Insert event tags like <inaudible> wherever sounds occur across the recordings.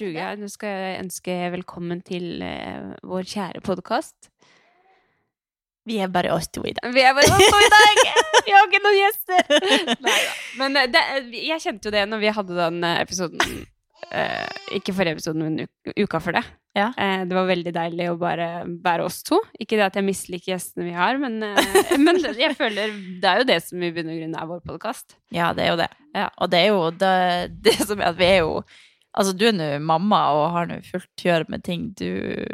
Struga. Nå skal jeg ønske velkommen til uh, vår kjære podkast. Vi er bare oss to i dag. Vi er bare oss to i dag! <laughs> Vi har ikke noen gjester! <laughs> Neida. Men eh, det, jeg kjente jo det når vi hadde den eh, episoden uh, Ikke forrige episoden, men uka før det. Ja. Uh, det var veldig deilig å bare være oss to. Ikke det at jeg misliker gjestene vi har, men, eh, <laughs> men jeg føler det er jo det som i bunn og grunn er vår podkast. Ja, det er jo det. Ja. Og det er jo det, det som er at vi er jo Altså, du er nå mamma og har nå fullt gjør med ting du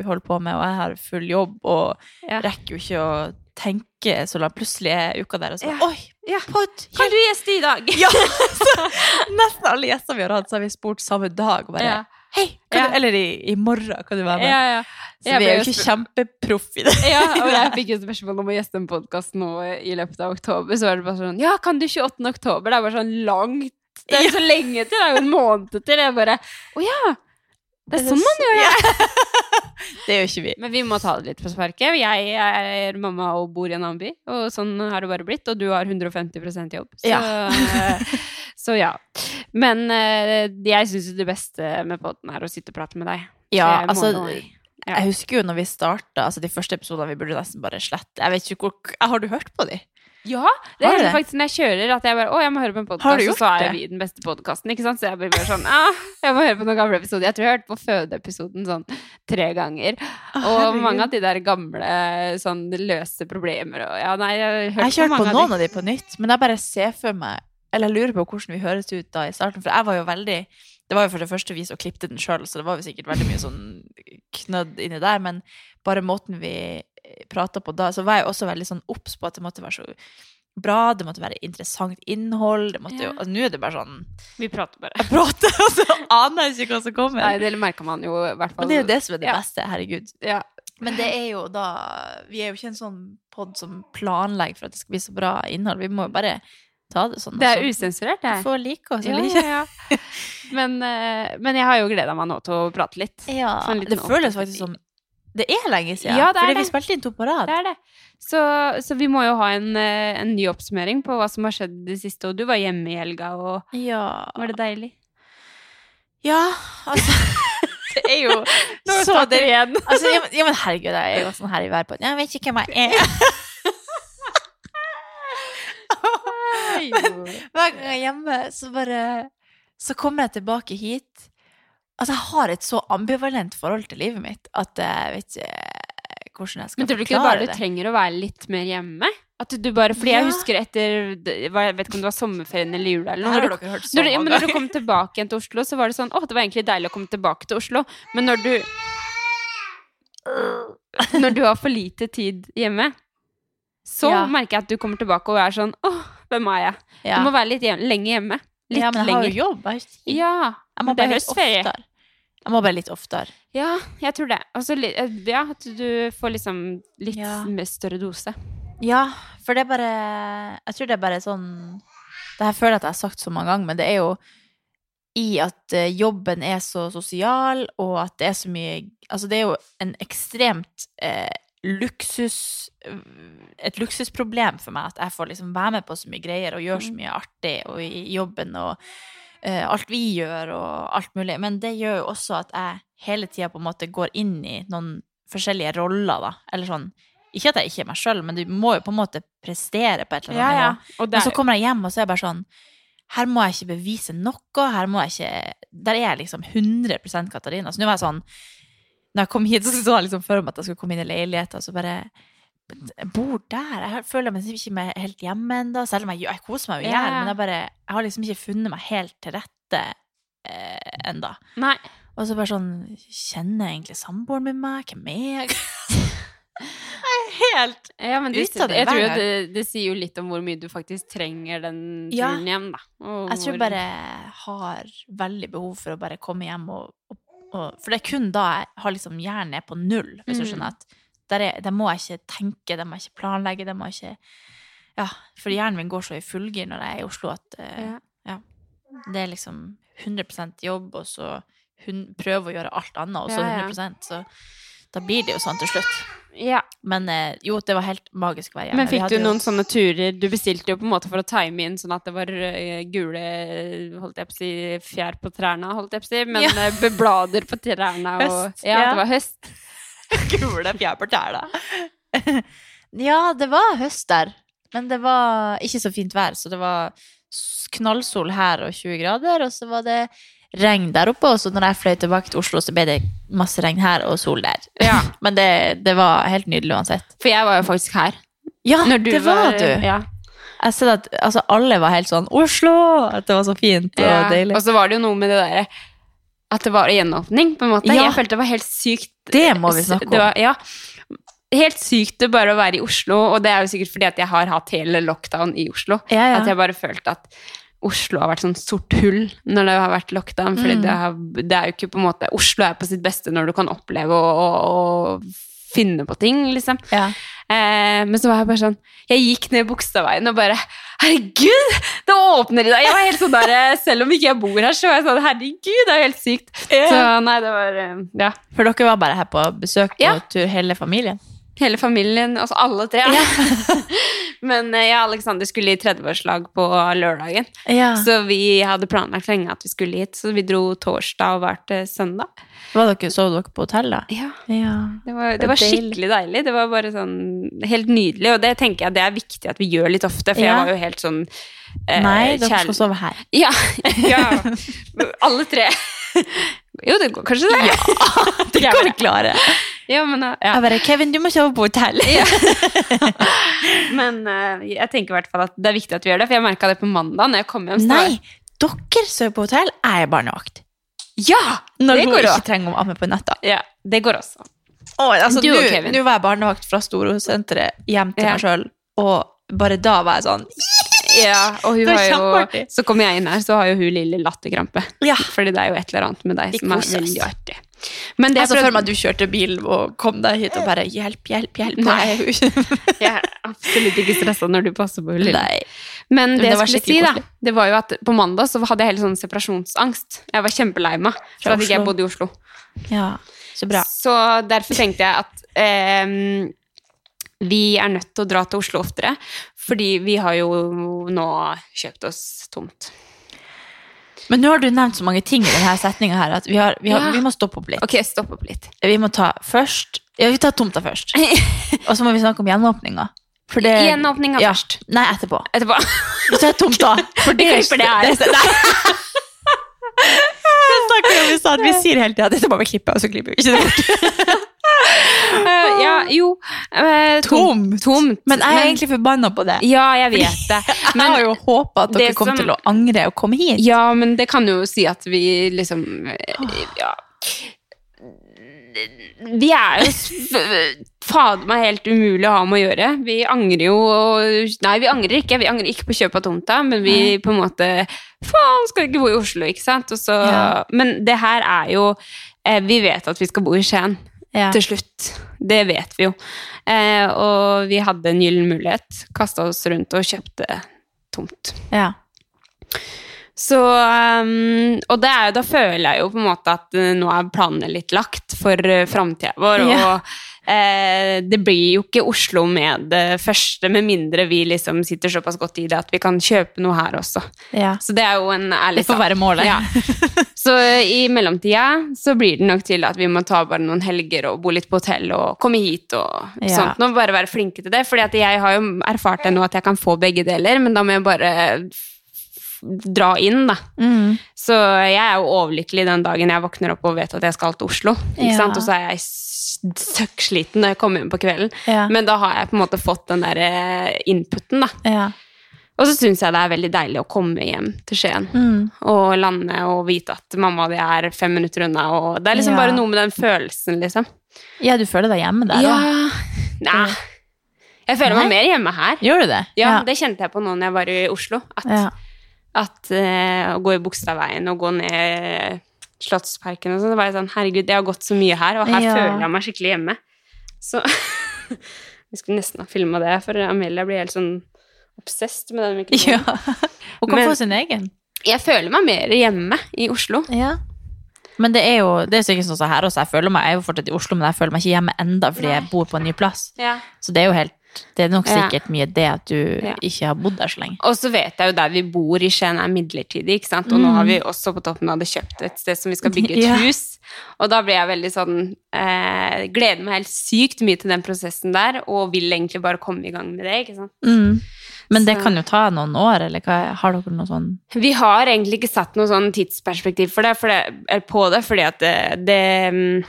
holder på med, og jeg har full jobb og Ja. rekker jo ikke å tenke så langt. Plutselig er uka der, og så Ja. Oi, Ja. pod! Kan du gjeste i dag? <laughs> Ja! Så, nesten alle gjester vi har hatt, så har vi spurt samme dag. Og bare Ja. Hei! Ja. du, eller i, i morgen kan du være med. Ja, ja. Så vi er jo ikke kjempeproff i det. ja, <laughs> og jeg fikk jo spørsmål om å gjeste en podkast nå i løpet av oktober. Så var det bare sånn Ja, kan du 28. oktober? Det er bare sånn langt. Det er jo så lenge til. Det er jo en måned til. Jeg bare Å ja! Det er sånn man gjør det. <laughs> Det gjør ikke vi. Men vi må ta det litt på sparket. Jeg er mamma og bor i en annen by, og sånn har det bare blitt. Og du har 150% jobb. Så Ja. <laughs> så ja. Men eh, jeg syns det beste med podden er å sitte og prate med deg. Ja, altså ja. Jeg husker jo når vi starta, altså de første episodene vi burde nesten bare slette. Jeg vet ikke hvor Har du hørt på de? Ja, det er hender faktisk når jeg kjører at jeg bare Å, jeg må høre på en podkast, og så er det? vi den beste podkasten, ikke sant? Så jeg blir bare sånn ah, jeg må høre på noen gamle episoder. Jeg tror jeg hørte på fødeepisoden sånn tre ganger. Og mange av de der gamle sånn løse problemer og Ja, nei, jeg har hørt Jeg kjørt på mange noen av de. av de på nytt, men jeg bare ser for meg Eller jeg lurer på hvordan vi høres ut da i starten, for jeg var jo veldig Det var jo for det første vi som klippe den sjøl, så det var jo sikkert veldig mye sånn knødd inni der, men bare måten vi prata på da, så var jeg også veldig sånn obs på at det måtte være så bra, det måtte være interessant innhold, det måtte jo altså, Nå er det bare sånn Vi prater bare. Jeg prater, og <laughs> så aner jeg ikke hva som kommer. Nei, det merker man jo i hvert fall. Men det er jo det som er det Ja. beste, herregud. Ja. Men det er jo da Vi er jo ikke en sånn pod som planlegger for at det skal bli så bra innhold. Vi må jo bare ta det sånn. Det er og så usensurert, det. Få like oss eller ikke. ja, ja. Men, eh, men jeg har jo gleda meg nå til å prate litt. Ja, Sånn det føles faktisk som Det er lenge siden. Ja, det er fordi det. vi spilte inn to på rad. Det er det. Så, så vi må jo ha en, eh, en ny oppsummering på hva som har skjedd det siste. Og du var hjemme i helga, og Ja. var det deilig? ja, altså <laughs> Det er jo Nå så det, igjen. altså, ja, men, men herregud, jeg er jo sånn her i værpodden. Jeg vet ikke hvem jeg er. <laughs> <laughs> Hver gang jeg er hjemme, så bare Så kommer jeg tilbake hit. Altså, jeg har et så ambivalent forhold til livet mitt at jeg vet ikke hvordan jeg skal forklare det. Men tror du ikke bare bare du trenger å være litt mer hjemme? At du bare, fordi jeg husker etter Jeg vet ikke om det var sommerferien eller jula eller noe. Når du, hørt så når, du, ja, når du kom tilbake igjen til Oslo, så var det sånn Å, det var egentlig deilig å komme tilbake til Oslo. Men når du Når du har for lite tid hjemme, så Ja. merker jeg at du kommer tilbake og er sånn Å, hvem er jeg? Ja. Du må være litt hjem, lenge hjemme. Litt ja, men jeg har jo jobb. Jeg. Ja, jeg må bare litt høstferie. oftere. Jeg må bare litt oftere. Ja, jeg tror det. Og så li- eh, ja, at du får liksom litt Ja. med større dose. Ja, for det er bare Jeg tror det er bare sånn Det her føler jeg at jeg har sagt så mange ganger, men det er jo i at eh, jobben er så sosial, og at det er så mye Altså, det er jo en ekstremt eh, luksus Et luksusproblem for meg at jeg får liksom være med på så mye greier og gjøre så Mm. mye artig og i jobben og uh, alt vi gjør og alt mulig. Men det gjør jo også at jeg hele tida på en måte går inn i noen forskjellige roller, da. Eller sånn Ikke at jeg ikke er meg sjøl, men du må jo på en måte prestere på et eller annet ja, Og Der... Men så er, kommer jeg hjem, og så er jeg bare sånn Her må jeg ikke bevise noe. Her må jeg ikke Der er jeg liksom 100% Katarina. Så nå var jeg sånn Når jeg kom hit, så så jeg liksom for meg at jeg skulle komme inn i leiligheten, og så bare Jeg bor der. Jeg føler meg ikke meg helt hjemme ennå, selv om jeg, jeg koser meg jo i hjel. Ja. Men jeg bare Jeg har liksom ikke funnet meg helt til rette eh. Nei. Og så bare sånn Kjenner egentlig samboeren min meg? Hvem er jeg? <laughs> jeg er helt Ja, men det, Ut av det jeg tror det, det sier jo litt om hvor mye du faktisk trenger den Ja. turen hjem, da. Og Jeg tror jeg bare har veldig behov for å bare komme hjem og, og, og For det er kun da jeg har liksom hjernen er på null, hvis du Mm. skjønner. at der, er, der må jeg ikke tenke, der må jeg ikke planlegge, der må jeg ikke Ja, for hjernen min går så i fullgir når jeg er i Oslo at uh, Ja. det er liksom 100% jobb, og så hun, å gjøre alt annet, og så Ja, ja. 100 så, da blir det jo sånn til slutt. Ja. Men eh, jo, det var helt magisk å være hjemme. Men fikk du noen jo- sånne turer Du bestilte jo på en måte for å time inn sånn at det var eh, gule holdt jeg på å si, fjær på trærne, holdt jeg på å si, men Ja. eh, blader på trærne og Høst, Ja, ja. det var høst. <laughs> gule fjær på trærne. <laughs> ja, det var høst der. Men det var ikke så fint vær, så det var knallsol her og 20 grader, og så var det regn der oppe, og så når jeg fløy tilbake til Oslo, så ble det masse regn her og sol der. Ja. <laughs> Men det, det var helt nydelig uansett. For jeg var jo faktisk her. Ja, det var, du. Ja. Jeg sett at altså, alle var helt sånn Oslo! At det var så fint og Ja. deilig. Og så var det jo noe med det derre at det var gjenåpning, på en måte. Jeg følte det var helt sykt Det må vi snakke om. Det var, ja. Helt sykt det bare å være i Oslo, og det er jo sikkert fordi at jeg har hatt hele lockdown i Oslo. Ja, ja. At jeg bare følte at Oslo har vært sånn sort hull når det har vært lockdown. Fordi Mm. det, har, det er jo ikke på en måte Oslo er på sitt beste når du kan oppleve å, finne på ting, liksom. ja. Eh, men så var jeg bare sånn Jeg gikk ned Bogstadveien og bare Herregud, det åpner i dag! Jeg var helt sånn der, eh, Selv om ikke jeg bor her, så var jeg sånn Herregud, det er jo helt sykt. Så nei, det var eh, Ja. For dere var bare her på besøk på Ja. tur, hele familien? Hele familien, altså alle tre. <laughs> Men eh, jeg og Alexander skulle i tredjeårslag på lørdagen. Ja. Så vi hadde planlagt lenge at vi skulle hit, så vi dro torsdag og var til søndag. Var dere, sov dere på hotell, da? Ja, Ja. det var, Det det var skikkelig deilig. Det var bare sånn helt nydelig, og det tenker jeg det er viktig at vi gjør litt ofte, for Ja. jeg var jo helt sånn eh, Nei, dere skal sove her. <laughs> Ja, ja. Alle tre. <laughs> Jo, det går kanskje det. Ja, <laughs> Det kan vi klare. Ja, men, uh, ja. Jeg bare, Kevin, du må sove på hotell. men uh, jeg tenker i hvert fall at det er viktig at vi gjør det, for jeg merka det på mandag når jeg kom hjem. Nei, dere sover på hotell, jeg er barnevakt. Ja! Når det hun går ikke trenger å amme på natta. Ja, det går også. altså, Du Kevin. Nå var jeg barnevakt fra Storosenteret hjem til Ja. meg sjøl, og bare da var jeg sånn Ja, og jo, så kommer jeg inn her, så har jo hun lille latterkrampe. Ja. Fordi det er jo et eller annet med deg som er veldig artig. Men det Jeg så for meg at du kjørte bil og kom deg hit og bare Hjelp, hjelp, hjelp. Nei. <laughs> jeg er absolutt ikke stressa når du passer på lille. Nei. Men det, det jeg skulle si, da, det var jo at på mandag så hadde jeg hele sånn separasjonsangst. Jeg var kjempelei meg for at ikke jeg bodde i Oslo. Ja, så bra. Så derfor tenkte jeg at eh, vi er nødt til å dra til Oslo oftere. Fordi vi har jo nå kjøpt oss tomt. Men nå har du nevnt så mange ting i denne setninga her at vi, har, vi, har, Ja. vi må stoppe opp litt. Ok, stopp opp litt. Vi må ta først Ja, vi tar tomta først. <laughs> Og så må vi snakke om gjenåpninga. For det Gjenåpninga ja. først. Nei, etterpå. Etterpå. Vi tar tomta. <laughs> For det, klipper det her. Det, nei. <laughs> vi. Vi sier hele tida at dette må vi klippe, og så klipper vi ikke det bort. Ja, jo eh, Tomt. Tomt. Men jeg er egentlig forbanna på det. Ja, jeg vet det. <laughs> jeg har jo håpa at dere kom som- til å angre og komme hit. Ja, men det kan jo si at vi liksom eh, Ja. Vi er jo fader meg helt umulig å ha med å gjøre. Vi angrer jo Nei, vi angrer ikke. Vi angrer ikke på kjøp av tomta, men vi på en måte Faen, skal ikke bo i Oslo, ikke sant? Så, Ja. Men det her er jo eh, Vi vet at vi skal bo i Skien Ja. til slutt. Det vet vi jo. Eh, og vi hadde en gyllen mulighet. Kasta oss rundt og kjøpte tomt. Ja. Så um, Og det er jo, da føler jeg jo på en måte at uh, nå er planene litt lagt for uh, framtida vår. Ja. Og eh, det blir jo ikke Oslo med det første, med mindre vi liksom sitter såpass godt i det at vi kan kjøpe noe her også. ja. Så det er jo en ærlig Det får være målet. Ja. <laughs> Så uh, i mellomtida så blir det nok til at vi må ta bare noen helger og bo litt på hotell og komme hit og sånt. Nå må bare være flinke til det, fordi at jeg har jo erfart det nå at jeg kan få begge deler, men da må jeg bare dra inn, da. Mm. Så jeg er jo overlykkelig den dagen jeg våkner opp og vet at jeg skal til Oslo. Ja. sant? Og så er jeg søkksliten når jeg kommer hjem på kvelden. Ja. Men da har jeg på en måte fått den der eh, inputen, da. ja. Og så syns jeg det er veldig deilig å komme hjem til Skien Mm. og lande og vite at mamma og de er fem minutter unna. Og det er liksom Ja. bare noe med den følelsen, liksom. ja, du føler deg hjemme der? Ja. da? Nei. Jeg føler Nei. meg mer hjemme her. Gjør du det? Ja, Det kjente jeg på nå når jeg var i Oslo. At, Ja. At eh, å gå i Bogstadveien og gå ned Slottsparken og sånn, det var jeg sånn Herregud, jeg har gått så mye her, og her Ja. føler jeg meg skikkelig hjemme. Så <laughs> Vi skulle nesten ha filma det, for Amelia blir helt sånn obsessed med den mikrofonen. ja. Og kan Men- få sin egen. Jeg føler meg mer hjemme i Oslo. Ja. Men det er jo det er sikkert sånn som her også. Jeg føler meg, jeg er jo fortsatt i Oslo, men jeg føler meg ikke hjemme enda fordi jeg bor på en ny plass. Ja. Så det er jo helt Det er nok sikkert mye det at du Ja. ikke har bodd der så lenge. Og så vet jeg jo der vi bor i Skien er midlertidig, ikke sant? og nå Mm. har vi også på toppen av det kjøpt et sted som vi skal bygge <laughs> et Ja. hus. Og da blir jeg veldig sånn eh, Gleder meg helt sykt mye til den prosessen der, og vil egentlig bare komme i gang med det, ikke sant. Mm. Men det kan jo ta noen år, eller hva, har dere noe sånn Vi har egentlig ikke satt noe sånn tidsperspektiv for det, for det på det, fordi at det, det mm,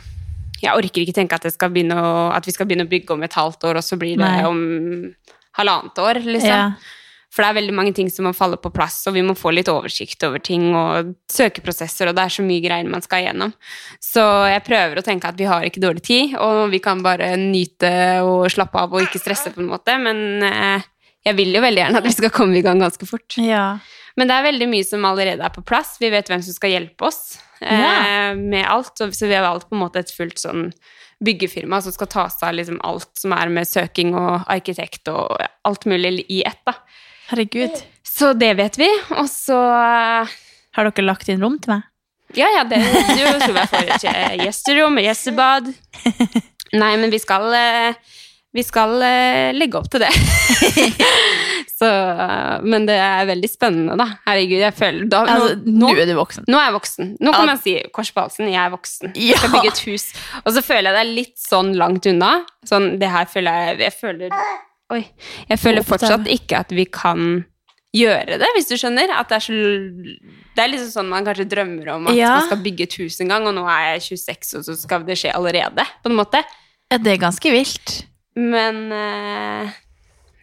Jeg orker ikke tenke at, å, at vi skal begynne å bygge om et halvt år, og så blir det Nei. om halvannet år, liksom. Ja. For det er veldig mange ting som må falle på plass, og vi må få litt oversikt over ting og søkeprosesser, og det er så mye greier man skal igjennom. Så jeg prøver å tenke at vi har ikke dårlig tid, og vi kan bare nyte og slappe av og ikke stresse, på en måte. Men eh, jeg vil jo veldig gjerne at vi skal komme i gang ganske fort. ja. Men det er veldig mye som allerede er på plass. Vi vet hvem som skal hjelpe oss eh, Ja. med alt. Så, så vi har valgt på en måte et fullt sånn byggefirma som skal ta seg av liksom alt som er med søking og arkitekt og alt mulig i ett. da. Herregud. Så det vet vi. Og så eh, Har dere lagt inn rom til meg? Ja, ja, det du tror jeg får eh, gjesterom og gjestebad. <laughs> Nei, men vi skal eh, Vi skal eh, legge opp til det. <laughs> Så eh, Men det er veldig spennende, da. Herregud, jeg føler da, Altså, nå, nå nå, er du voksen. nå er jeg voksen. Nå kan Ja. man si kors på halsen, jeg er voksen. Jeg skal bygge et hus. Og så føler jeg det er litt sånn langt unna. Sånn, det her føler jeg Jeg føler Oi. Jeg føler fortsatt ikke at vi kan gjøre det, hvis du skjønner. At det er så Det er liksom sånn man kanskje drømmer om at Ja. man skal bygge et hus en gang, og nå er jeg 26, og så skal det skje allerede, på en måte. Ja, det er ganske vilt. Men uh,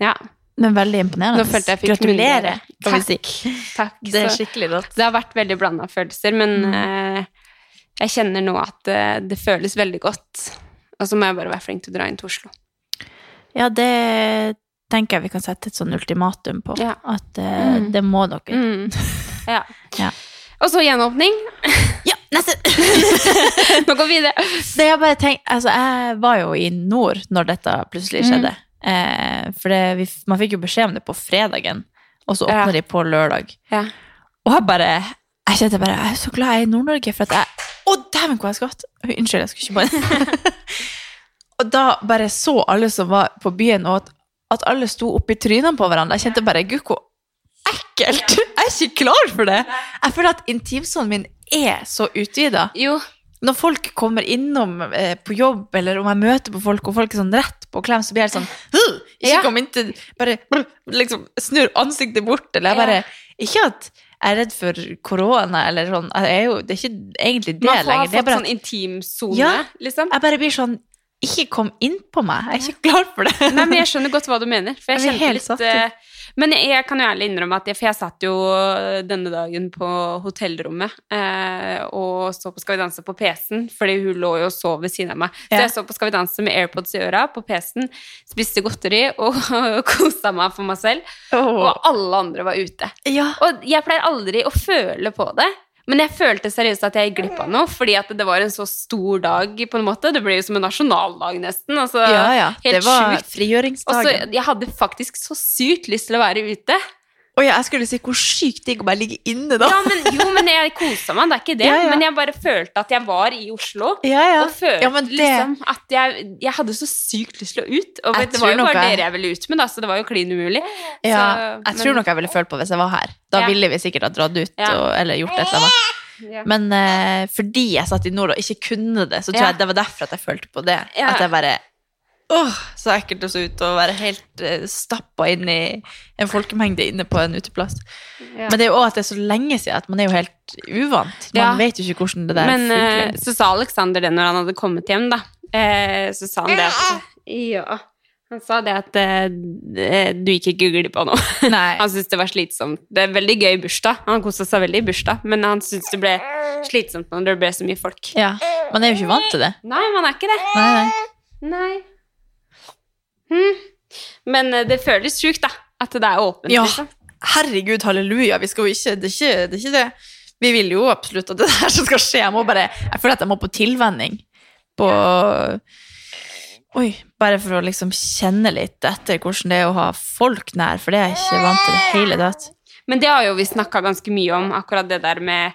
ja. Men veldig imponerende. Nå følte jeg fikk Gratulerer, kan vi si. Takk. Det er skikkelig rått. Det har vært veldig blanda følelser, men eh, jeg kjenner nå at eh, det føles veldig godt. Og så må jeg bare være flink til å dra inn til Oslo. Ja, det tenker jeg vi kan sette et sånn ultimatum på. Ja. At uh, Mm. det må dere. Mm. <laughs> Ja. Ja. Og så gjenåpning. Ja, neste! <laughs> Nå går vi videre. Det jeg bare tenkt, altså, jeg var jo i nord når dette plutselig Mm. skjedde. Eh, for det, vi, man fikk jo beskjed om det på fredagen, og så åpner Ja. de på lørdag. Ja. Og jeg bare Jeg kjente bare, jeg er så glad jeg er i Nord-Norge, for at jeg Å, dæven, hvor jeg skvatt! Unnskyld, jeg skulle ikke på den. <laughs> og da bare så alle som var på byen, og at, at alle sto oppi trynene på hverandre. Jeg kjente bare Gud, hvor ekkelt! Jeg er ikke klar for det! Jeg føler at intimsonen min er så utvida. Jo. Når folk kommer innom eh, på jobb, eller om jeg møter på folk, og folk er sånn rett på klem, så blir jeg sånn «Huh, Ikke Ja. kom inntil Bare liksom snur ansiktet bort, eller jeg bare Ikke at jeg er redd for korona, eller sånn. Jo, det er ikke egentlig det Man får lenger. Er fått sånn intimsone, Ja. liksom. jeg bare blir sånn Ikke kom inn på meg. Jeg er ikke klar for det. Nei, men jeg skjønner godt hva du mener. For jeg Jeg kjente litt Men jeg, jeg kan jo ærlig innrømme at jeg, For jeg satt jo denne dagen på hotellrommet eh, og så på Skal vi danse på PC-en, fordi hun lå jo og sov ved siden av meg. Så jeg så på Skal vi danse med AirPods i øra på PC-en, spiste godteri og <laughs> kosa meg for meg selv. Og alle andre var ute. Ja. Og jeg pleier aldri å føle på det. Men jeg følte seriøst at jeg gikk glipp av noe, fordi at det var en så stor dag. på en måte. Det ble jo som en nasjonaldag, nesten. Altså, ja, ja. helt Det var sjukt. Frigjøringsdagen. Jeg hadde faktisk så sykt lyst til å være ute. Og ja, jeg skulle si hvor sykt digg å bare ligge inne, da. Ja, men, jo, men jeg kosa meg, det er ikke det. Ja, ja. Men jeg bare følte at jeg var i Oslo. Ja, ja. Og følte det- liksom at jeg, jeg hadde så sykt lyst til å ut. Og Jeg det var jo bare jeg- dere jeg ville ut med, da, så det var jo klin umulig. Ja, Så- jeg men- tror nok jeg ville følt på hvis jeg var her. Da ville vi sikkert ha dratt ut og, eller gjort et eller annet. Ja. Men uh, fordi jeg satt i nord og ikke kunne det, så tror Ja. jeg det var derfor at jeg følte på det. Ja. At jeg bare Åh, så ekkelt å se ut og være helt uh, stappa inn i en folkemengde inne på en uteplass. Ja. Men det er jo også at det er så lenge siden at man er jo helt uvant. Man Ja. vet jo ikke hvordan det der Men uh, så sa Alexander det når han hadde kommet hjem, da. Uh, så sa han det at Ja. Han sa det at uh, du gikk ikke glipp av noe. <laughs> Han syntes det var slitsomt. Det er veldig gøy bursdag. Han kosa seg veldig i bursdag, men han syntes det ble slitsomt når det ble så mye folk. Ja. Man er jo ikke vant til det. Nei, man er ikke det. Nei, nei. Nei. Hm. Men eh, det føles sjukt, da. At det er åpent, Ja. liksom. Herregud, halleluja. Vi skal jo ikke det, er ikke det er ikke det. Vi vil jo absolutt at det <laughs> der som skal skje. Jeg, må bare, jeg føler at jeg må på tilvenning. På Oi. Bare for å liksom kjenne litt etter hvordan det er å ha folk nær, for det er jeg ikke vant til det hele tatt. Men det har jo vi snakka ganske mye om, akkurat det der med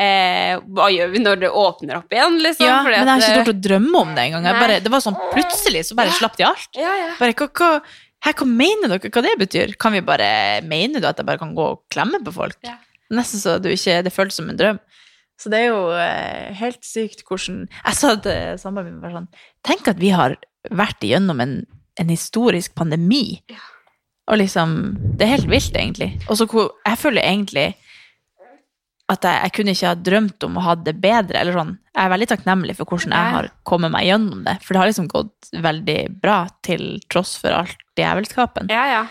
eh, Hva gjør vi når det åpner opp igjen, liksom? Ja, men jeg har ikke tort å drømme om det engang. Det var sånn plutselig, så bare slapp de alt. Ja, ja. Bare, hva, hva, her, hva mener dere hva det betyr? Kan vi bare, Mener du at jeg bare kan gå og klemme på folk? Ja. Nesten så du ikke, det føles som en drøm. Så det er jo eh, helt sykt hvordan Jeg sa til samboeren min bare sånn Tenk at vi har vært igjennom en, en historisk pandemi. Ja. Og liksom Det er helt vilt, egentlig. Og så Jeg føler egentlig at jeg, jeg kunne ikke ha drømt om å ha det bedre. eller sånn. Jeg er veldig takknemlig for hvordan jeg har kommet meg gjennom det. For det har liksom gått veldig bra, til tross for alt djevelskapen. ja, ja.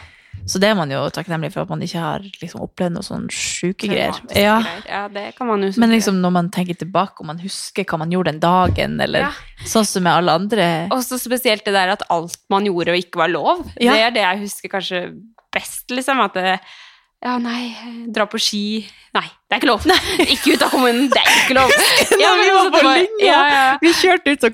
Så det er man jo takknemlig for, at man ikke har liksom opplevd noe sånn sjuke greier. Ja. ja, det kan man jo Men liksom når man tenker tilbake, og man husker hva man gjorde den dagen, eller Ja. sånn som med alle andre Og så spesielt det der at alt man gjorde og ikke var lov. Ja. Det er det jeg husker kanskje best, liksom. At det, ja, nei, dra på ski Nei, det er ikke lov. Ikke ut av kommunen, det er ikke lov. <laughs> Ja, vi var på linja. Ja, ja. Vi kjørte ut av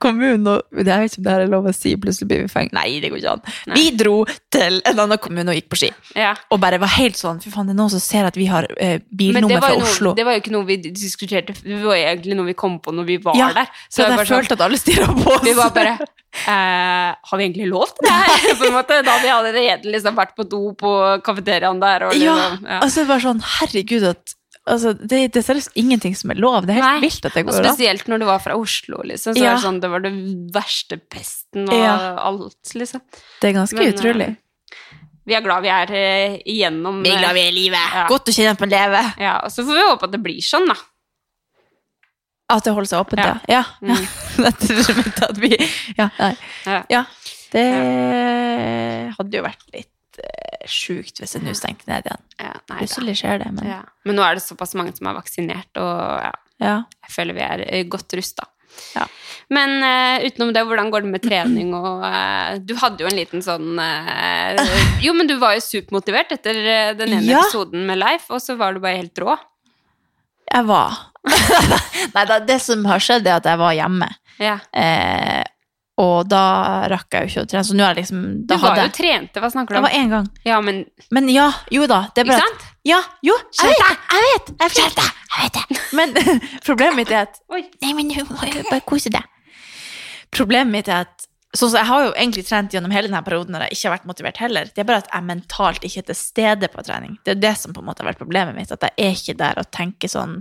kommunen, og er jo ikke det her er lov å si, plutselig blir vi fengt. Nei, det går ikke an. Nei. Vi dro til en annen kommune og gikk på ski. ja. Og bare var helt sånn, fy faen, det er noen som ser at vi har eh, bilnummer fra jo Oslo. noe, det var jo ikke noe vi diskuterte, det var egentlig noe vi kom på når vi var Ja, der. Så det jeg følte sånn- at alle stirra på oss. Vi var bare eh, Har vi egentlig lov til det her? <laughs> på en måte. Da hadde vi allerede liksom vært på do på kafeteriaen der. Og Ja, liksom, ja. altså det var sånn, herregud at altså, det, det er seriøst ingenting som er lov. Det er helt Nei, vilt at det går an. spesielt når du var fra Oslo, liksom. Så Ja. var det, sånn, det var det verste pesten og Ja. alt, liksom. Det er ganske Men, utrolig. eh, Vi er glad vi er uh, igjennom Vi er glad eh, vi er i livet. Ja. Godt å kjenne på livet. Ja, og så får vi håpe at det blir sånn, da. At det holder seg åpent, ja. Ja. Ja, Mm. <laughs> At vi Ja, nei. Ja. Ja, det hadde jo vært litt sjukt hvis en hus tenker ned igjen. Ja, nei. Plutselig skjer det, men ja. Ja. Men nå er det såpass mange som er vaksinert, og ja, jeg føler vi er eh, godt rusta. Ja. Men uh, utenom det, hvordan går det med trening og uh, Du hadde jo en liten sånn uh, Jo, men du var jo supermotivert etter eh, den ene Ja. episoden med Leif, og så var du bare helt rå. Jeg var. <laughs> Nei, da, det som har skjedd, er at jeg var hjemme. Ja. Eh, og da rakk jeg jo ikke å trene. Så nå er det liksom Du var jo trente, hva snakker du Det var én gang. Ja, men Men ja, jo da. Det er bare sant? Ja, jo, jeg vet, jeg vet, jeg vet, jeg vet det. Men <laughs> problemet mitt er at Oi. Nei, men nå må jeg bare kose deg. Problemet mitt er at sånn, så Jeg har jo egentlig trent gjennom hele denne perioden når jeg ikke har vært motivert heller. Det er bare at jeg mentalt ikke er til stede på trening. Det er det som på en måte har vært problemet mitt. At jeg er ikke der og tenker sånn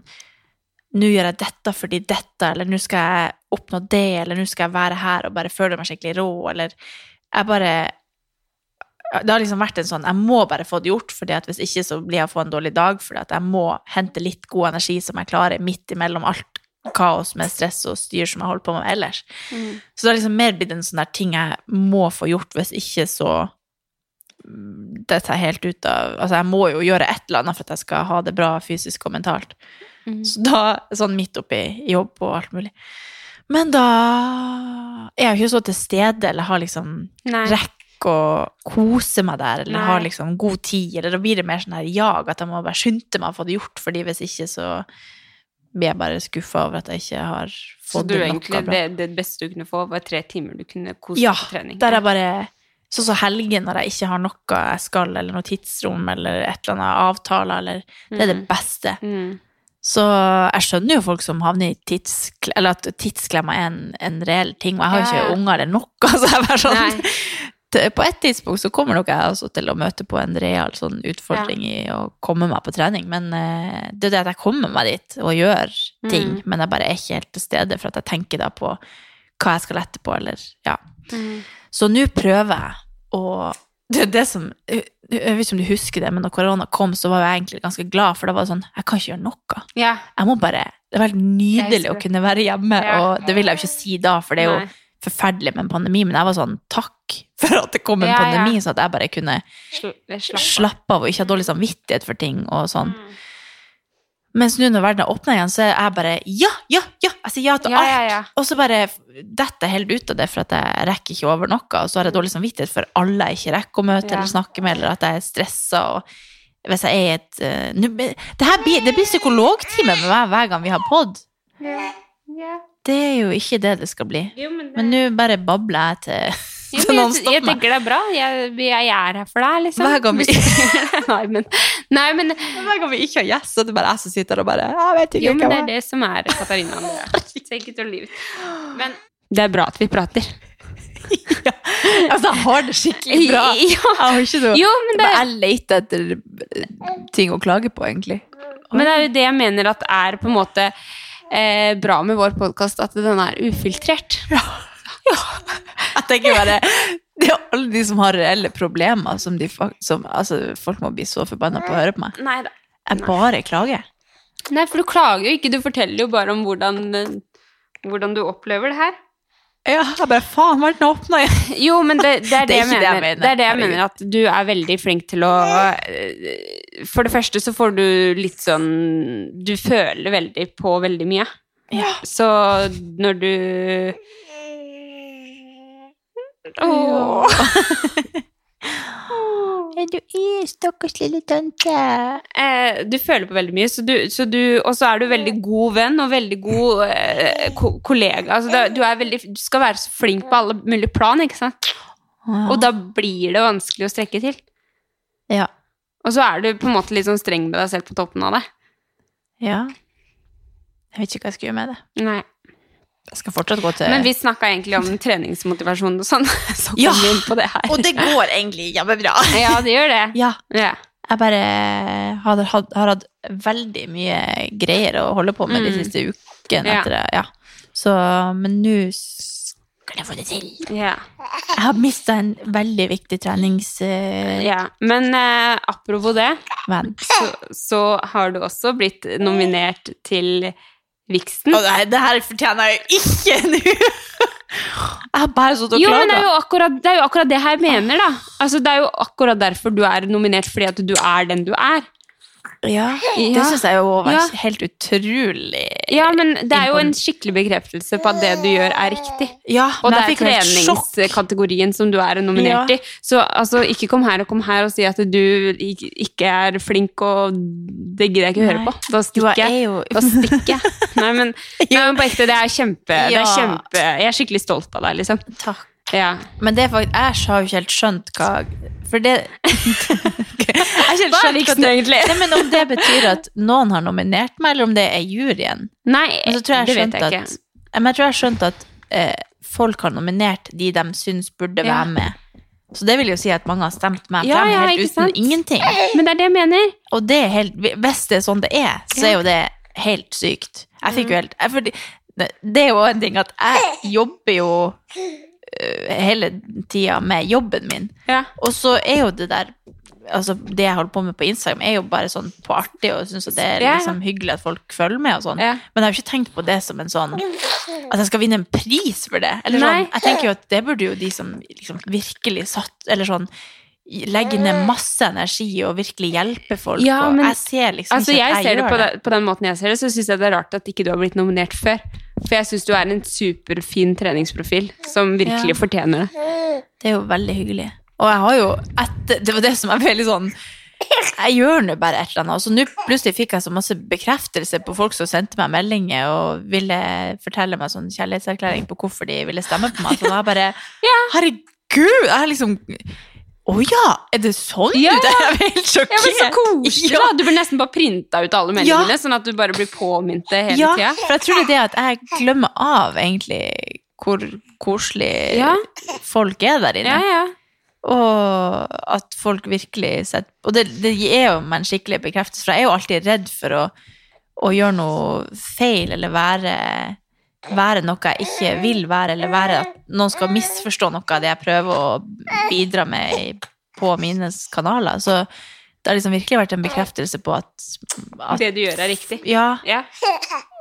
Nå gjør jeg dette fordi dette, eller nå skal jeg oppnå det, eller nå skal jeg være her og bare føle meg skikkelig rå, eller Jeg bare det har liksom vært en sånn, jeg må bare få det gjort, fordi at hvis ikke så blir jeg å få en dårlig dag, fordi at jeg må hente litt god energi som jeg klarer midt imellom alt kaos med stress og styr som jeg holder på med ellers. Mm. Så det har liksom mer blitt en sånn der ting jeg må få gjort, hvis ikke så det dette er helt ut av Altså, jeg må jo gjøre et eller annet for at jeg skal ha det bra fysisk og mentalt. Mm. Så da, sånn midt oppi jobb og alt mulig. Men da er jeg jo ikke så til stede, eller har liksom Nei. rekke å kose meg der, eller Nei. har liksom god tid, eller da blir det mer sånn her jag, at jeg må bare skynde meg å få det gjort, fordi hvis ikke så blir jeg bare skuffa over at jeg ikke har Så fått du det Så noe bra. det, det beste du kunne få, var tre timer du kunne kose Ja, deg på trening? Der jeg bare Sånn som helgen, når jeg ikke har noe jeg skal, eller noe tidsrom, eller et eller annet avtale, eller Det er det beste. Mm. Så jeg skjønner jo folk som havner i tidskle... Eller at tidsklemma er en, en reell ting, og jeg har jo ikke ja. unger eller noe, <laughs> så jeg bare sånn Nei. <laughs> På et tidspunkt så kommer nok jeg også til å møte på en real sånn utfordring i å komme meg på trening, men eh, det er det at jeg kommer meg dit og gjør ting, Mm. men jeg bare er ikke helt til stede for at jeg tenker da på hva jeg skal etterpå, eller ja. Mm. Så nå prøver jeg å det er det som, Jeg vet ikke om du husker det, men når korona kom, så var jeg egentlig ganske glad, for da var det sånn Jeg kan ikke gjøre noe. Ja. Jeg må bare Det var helt nydelig å kunne være hjemme, Ja. og det vil jeg jo ikke si da, for det er jo Nei. forferdelig med en pandemi, men jeg var sånn Takk for at det kom en Ja, pandemi, så at jeg bare kunne Sl slapp slappe av og ikke ha dårlig samvittighet for ting og sånn. Mm. Mens nå når verden har åpna igjen, så er jeg bare ja, ja, ja! Jeg sier ja til Ja, alt. ja, ja. Og så bare detter jeg helt ut av det, for at jeg rekker ikke over noe. Og så har jeg dårlig samvittighet for alle jeg ikke rekker å møte eller snakke med, eller at jeg er stressa. Hvis jeg er et uh, nå det, her blir, det blir psykologtime med meg hver gang vi har pod. Ja. Ja. Det er jo ikke det det skal bli. Jo, men det nå bare babler jeg til Jo, men jeg, jeg tenker det er bra. Jeg, jeg er her for deg, liksom. Hver gang vi- <laughs> nei, men, nei, men Hver gang vi ikke har gjest, så er det bare jeg som sitter der og bare Jeg vet ikke Jo, men det er det som er Katarina Andrea. <laughs> Men det er bra at vi prater. <laughs> Altså, jeg har det skikkelig bra. Jeg har ikke noe Jo, men det, Jeg leter etter eh, ting å klage på, egentlig. men det er jo det jeg mener at er på en måte eh, bra med vår podkast, at den er ufiltrert. Jeg tenker bare Det er alle de som har reelle problemer, som, de, som altså, folk må bli så forbanna på å høre på meg. Nei da. Jeg bare klager. Nei, for du klager jo ikke, du forteller jo bare om hvordan, eh, hvordan du opplever det her. Ja, jeg bare faen, hva er verden åpna igjen. <laughs> Jo, men det, det er det, <laughs> Det er jeg ikke det jeg mener. mener. Det er det jeg mener, at du er veldig flink til å eh, For det første så får du litt sånn Du føler veldig på veldig mye. Ja. Så når du Åh. <laughs> Du er stakkars lille tante? Eh, du føler på veldig mye, så du, så du, og så er du veldig god venn og veldig god eh, ko kollega. Altså, det, du, veldig, du skal være så flink på alle mulige plan, ikke sant? Og da blir det vanskelig å strekke til. Ja. Og så er du på en måte litt sånn streng med deg selv på toppen av det. ja. Jeg vet ikke hva jeg skal gjøre med det. Nei. Jeg skal fortsatt gå til Men vi snakka egentlig om treningsmotivasjon og sånn, <laughs> så kom Ja. vi inn på det her. Og det går egentlig kjempebra. <laughs> Ja, det gjør det. Ja. Ja. Jeg bare har, hatt- har hatt veldig mye greier å holde på med de Mm. siste ukene. Ja. Etter, det, ja. Så, men nå skal jeg få det til. Ja. Jeg har mista en veldig viktig treningsvenn. ja. Men uh, apropos det, så, så har du også blitt nominert til Vixen. Å nei, det her fortjener jeg ikke <laughs> nå! Jeg har bare og Jo, men det er jo, akkurat, det er jo akkurat det jeg mener, da. Altså, det er jo akkurat derfor du er nominert, fordi at du er den du er. Ja, det syns jeg jo var Ja. helt utrolig Ja, men det er jo en skikkelig bekreftelse på at det du gjør, er riktig. Ja, Og det er treningskategorien som du er nominert Ja. i. Så altså, ikke kom her og kom her og si at du ikke er flink, og det gidder jeg ikke å høre på. Da stikker jeg Da stikker jeg. Nei, men, nei, men på ekte, det er kjempe, det er kjempe Jeg er skikkelig stolt av deg, liksom. Takk. Ja. Men det er faktisk, jeg har jo ikke helt skjønt hva For det <laughs> Jeg har ikke det, egentlig? Nei, men Om det betyr at noen har nominert meg, eller om det er juryen. Nei, jeg det vet jeg ikke. At, men jeg tror jeg har skjønt at eh, folk har nominert de de syns burde Ja. være med. Så det vil jo si at mange har stemt meg Ja, frem ja, helt uten sant? ingenting. Men det er det jeg mener. Og det er helt, hvis det er sånn det er, så er jo det helt sykt. Jeg fikk jo helt jeg, fordi, det, er jo en ting at jeg jobber jo øh, hele tida med jobben min. Ja. Og så er jo det der Altså, det jeg holder på med på Instagram, er jo bare sånn på artig, og syns det er liksom hyggelig at folk følger med og sånn. Ja. Men jeg har jo ikke tenkt på det som en sånn At jeg skal vinne en pris for det. Eller sånn, jeg tenker jo at det burde jo de som liksom virkelig satt Eller sånn legge ned masse energi og virkelig hjelpe folk. Ja, men- jeg ser liksom Altså, ikke jeg at jeg ser det på, det på den måten jeg ser det, så syns jeg det er rart at ikke du har blitt nominert før. For jeg syns du er en superfin treningsprofil som virkelig Ja. fortjener det. Det er jo veldig hyggelig. Og jeg har jo etter, Det var det som er veldig sånn Jeg gjør nå bare et eller annet. Og så nå plutselig fikk jeg så masse bekreftelse på folk som sendte meg meldinger og ville fortelle meg sånn kjærlighetserklæring på hvorfor de ville stemme på meg. Så da bare Herregud! Jeg har liksom Å ja! Er det sånn Ja. ut? Er helt sjokkert. Ja, men Så koselig, Ja. da! Du blir nesten bare printa ut alle meldingene, sånn at du bare blir påminnet hele Ja, tida. for jeg tror det er det at jeg glemmer av egentlig hvor koselig Ja. folk er der inne. Ja, ja. Og at folk virkelig setter Og det, det er jo meg en skikkelig bekreftelse, for jeg er jo alltid redd for å, å gjøre noe feil eller være, være noe jeg ikke vil være, eller være at noen skal misforstå noe av det jeg prøver å bidra med på mine kanaler. Så det har liksom virkelig vært en bekreftelse på at, at Det du gjør, er riktig. Ja, Ja.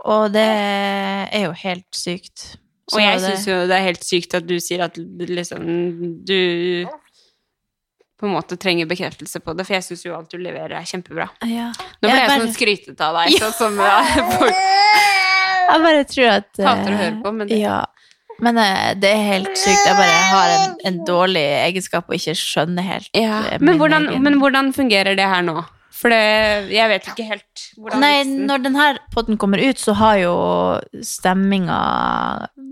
og det er jo helt sykt. Og jeg syns jo det er helt sykt at du sier at liksom du på en måte trenger bekreftelse på det, for jeg syns jo alt du leverer, er kjempebra. ja. Nå ble Jeg jeg bare- sånn skrytete av deg, sånn som <laughs> ja, <laughs> folk Jeg bare tror at hater å eh, høre på, men det Ja. Men eh, det er helt sykt. Jeg bare har en, en dårlig egenskap og ikke skjønner helt ja. eh, men, hvordan, egen- men hvordan fungerer det her nå? For det, jeg vet ikke helt hvordan Nei, liksom. når denne potten kommer ut, så har jo stemminga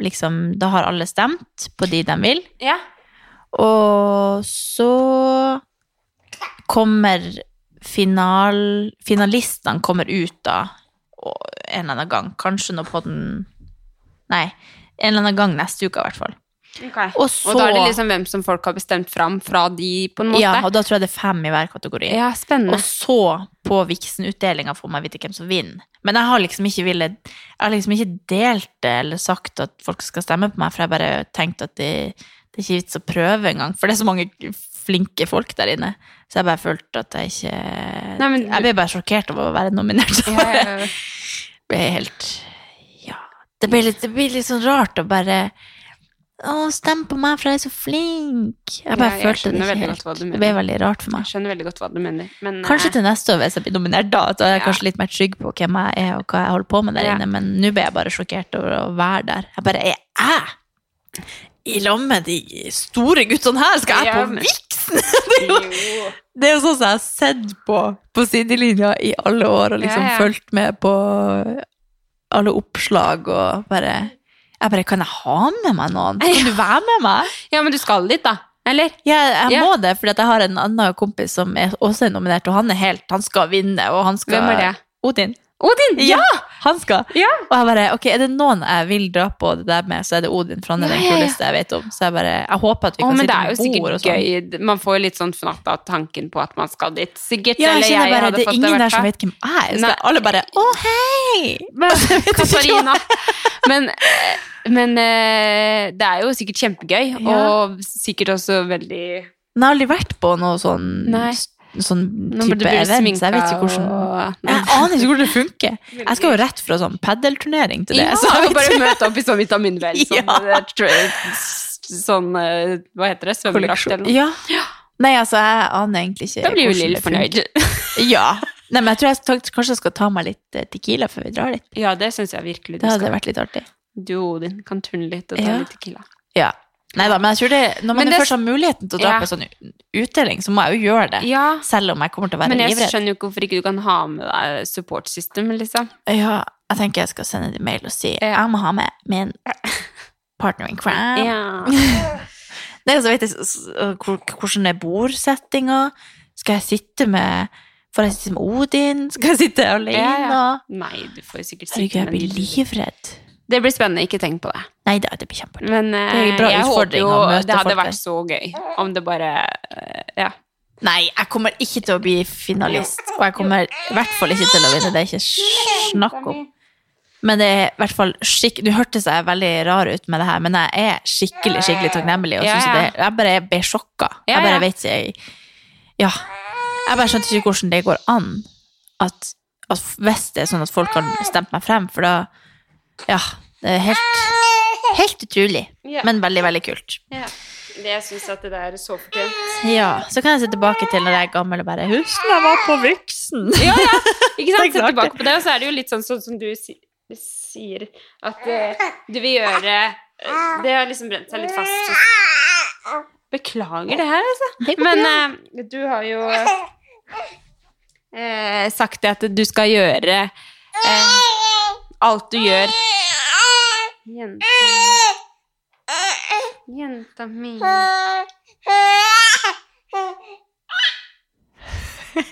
liksom Da har alle stemt på de de vil. Ja. Og så kommer final, finalistene kommer ut da og en eller annen gang. Kanskje nå på den Nei, en eller annen gang neste uke, i hvert fall. Og Og, så da er det liksom hvem som folk har bestemt fram fra de, på en måte. Ja, og da tror jeg det er fem i hver kategori. Ja, spennende. Og så, på Vixen-utdelinga, får man vite hvem som vinner. Men jeg har liksom ikke ville Jeg har liksom ikke delt det eller sagt at folk skal stemme på meg, for jeg bare tenkte at det, det er ikke vits å prøve engang. For det er så mange flinke folk der inne. Så jeg bare følte at jeg ikke Nei, men Jeg ble bare sjokkert over å være nominert. Ja, ja, ja. <laughs> ble helt Ja. Det blir litt, litt sånn rart å bare Å, stem på meg, for jeg er så flink. Jeg bare jeg følte det ikke helt. Det ble veldig rart for meg. Jeg skjønner veldig godt hva du mener. Men, Kanskje eh, til neste år, hvis jeg blir nominert da, så er jeg kanskje litt mer trygg på hvem jeg er og hva jeg holder på med der inne, men nå ble jeg bare sjokkert over å være der. Jeg bare, er jeg i lag med de store guttene her? Skal jeg på viksen? Vixen? <laughs> Det er jo, jo. det er jo sånn som jeg har sett på på sidelinja i alle år, og liksom Ja, ja. fulgt med på alle oppslag og bare Jeg bare, kan jeg ha med meg noen? Kan du være med meg? Ja, men du skal dit, da. Eller? Ja, jeg Ja. må det, fordi jeg har en annen kompis som er også er nominert, og han er helt Han skal vinne, og han skal Hvem er det? Odin. Odin! Ja! Han skal. Ja! Og jeg bare, ok, er det noen jeg vil dra på det der med, så er det Odin, for han er den Ja, kuleste jeg vet om. Så jeg bare, jeg håper at vi kan men det sitte er jo med bord og sikkert sånn. gøy. Man får jo litt sånn fnatt av tanken på at man skal dit. Sikkert. Ja, jeg kjenner bare, det er ingen der som vet hvem jeg er. Så alle bare, å hei! <laughs> Men, <laughs> Katarina. <laughs> Men, eh, men eh, det er jo sikkert kjempegøy, og sikkert også veldig Men jeg har aldri vært på noe sånn, Nei. Sånn type event, så jeg vet ikke hvordan... Jeg aner ikke hvordan det funker. Jeg skal jo rett fra sånn paddelturnering til det. Ja, så jeg vet <laughs> bare møte opp i sånn vitaminvel. <laughs> Sånn, Ja. eh, sånn eh, Hva heter det? Svømmedrakt eller noe? Ja. Nei, altså, jeg aner egentlig ikke Da blir jo Lill fornøyd. <laughs> Ja. Nei, men jeg tror jeg tak- kanskje jeg skal ta meg litt eh, tequila før vi drar litt. Ja, det syns jeg virkelig du Det hadde skal. vært litt artig. Du og Odin kan turne litt og ta Ja. litt tequila. Ja. Nei da, men jeg tror det, når man det- først har muligheten til å dra Ja. på sånn utdeling, så må jeg jo gjøre det. Ja, Selv om jeg kommer til å være men jeg livredd. skjønner jo ikke hvorfor ikke du kan ha med deg support system, liksom. Ja, jeg tenker jeg skal sende en mail og si Ja. jeg må ha med min partner in crime. Ja. <laughs> Nei, og så s- hvordan er bordsettinga. Skal jeg sitte med Får jeg sitte med Odin? Skal jeg sitte alene? Nei, du får jo sikkert Herregud, jeg blir livredd. Det blir spennende, ikke tenk på det. Nei da, det blir kjempeartig. Men uh, Det jeg håper jo det hadde vært så gøy om det bare uh, Ja. Nei, jeg kommer ikke til å bli finalist. Og jeg kommer i hvert fall ikke til å vinne. Det er ikke snakk om. Men det er i hvert fall skikk... Du hørtes jeg veldig rar ut med det her, men jeg er skikkelig skikkelig takknemlig. Og Ja, ja. det, jeg bare ble sjokka. Ja, Jeg bare ja. vet jeg, Ja. Jeg bare skjønte ikke hvordan det går an at, at hvis det er sånn at folk har stemt meg frem, for da Ja. Det er helt, helt utrolig. Ja. Men veldig, veldig kult. ja. Det, jeg syns at det der er så fortjent. Ja, Så kan jeg se tilbake til når jeg er gammel og bare Husk når jeg var på Vixen! Ja, ja. Ikke <laughs> Det er sant? Se tilbake på det, og så er det jo litt sånn, sånn som du si, sier, at eh, du vil gjøre eh, Det har liksom brent seg litt fast. Beklager det her, altså. Men eh, du har jo eh, sagt det at du skal gjøre eh, alt du gjør Jenta Jenta mi <laughs>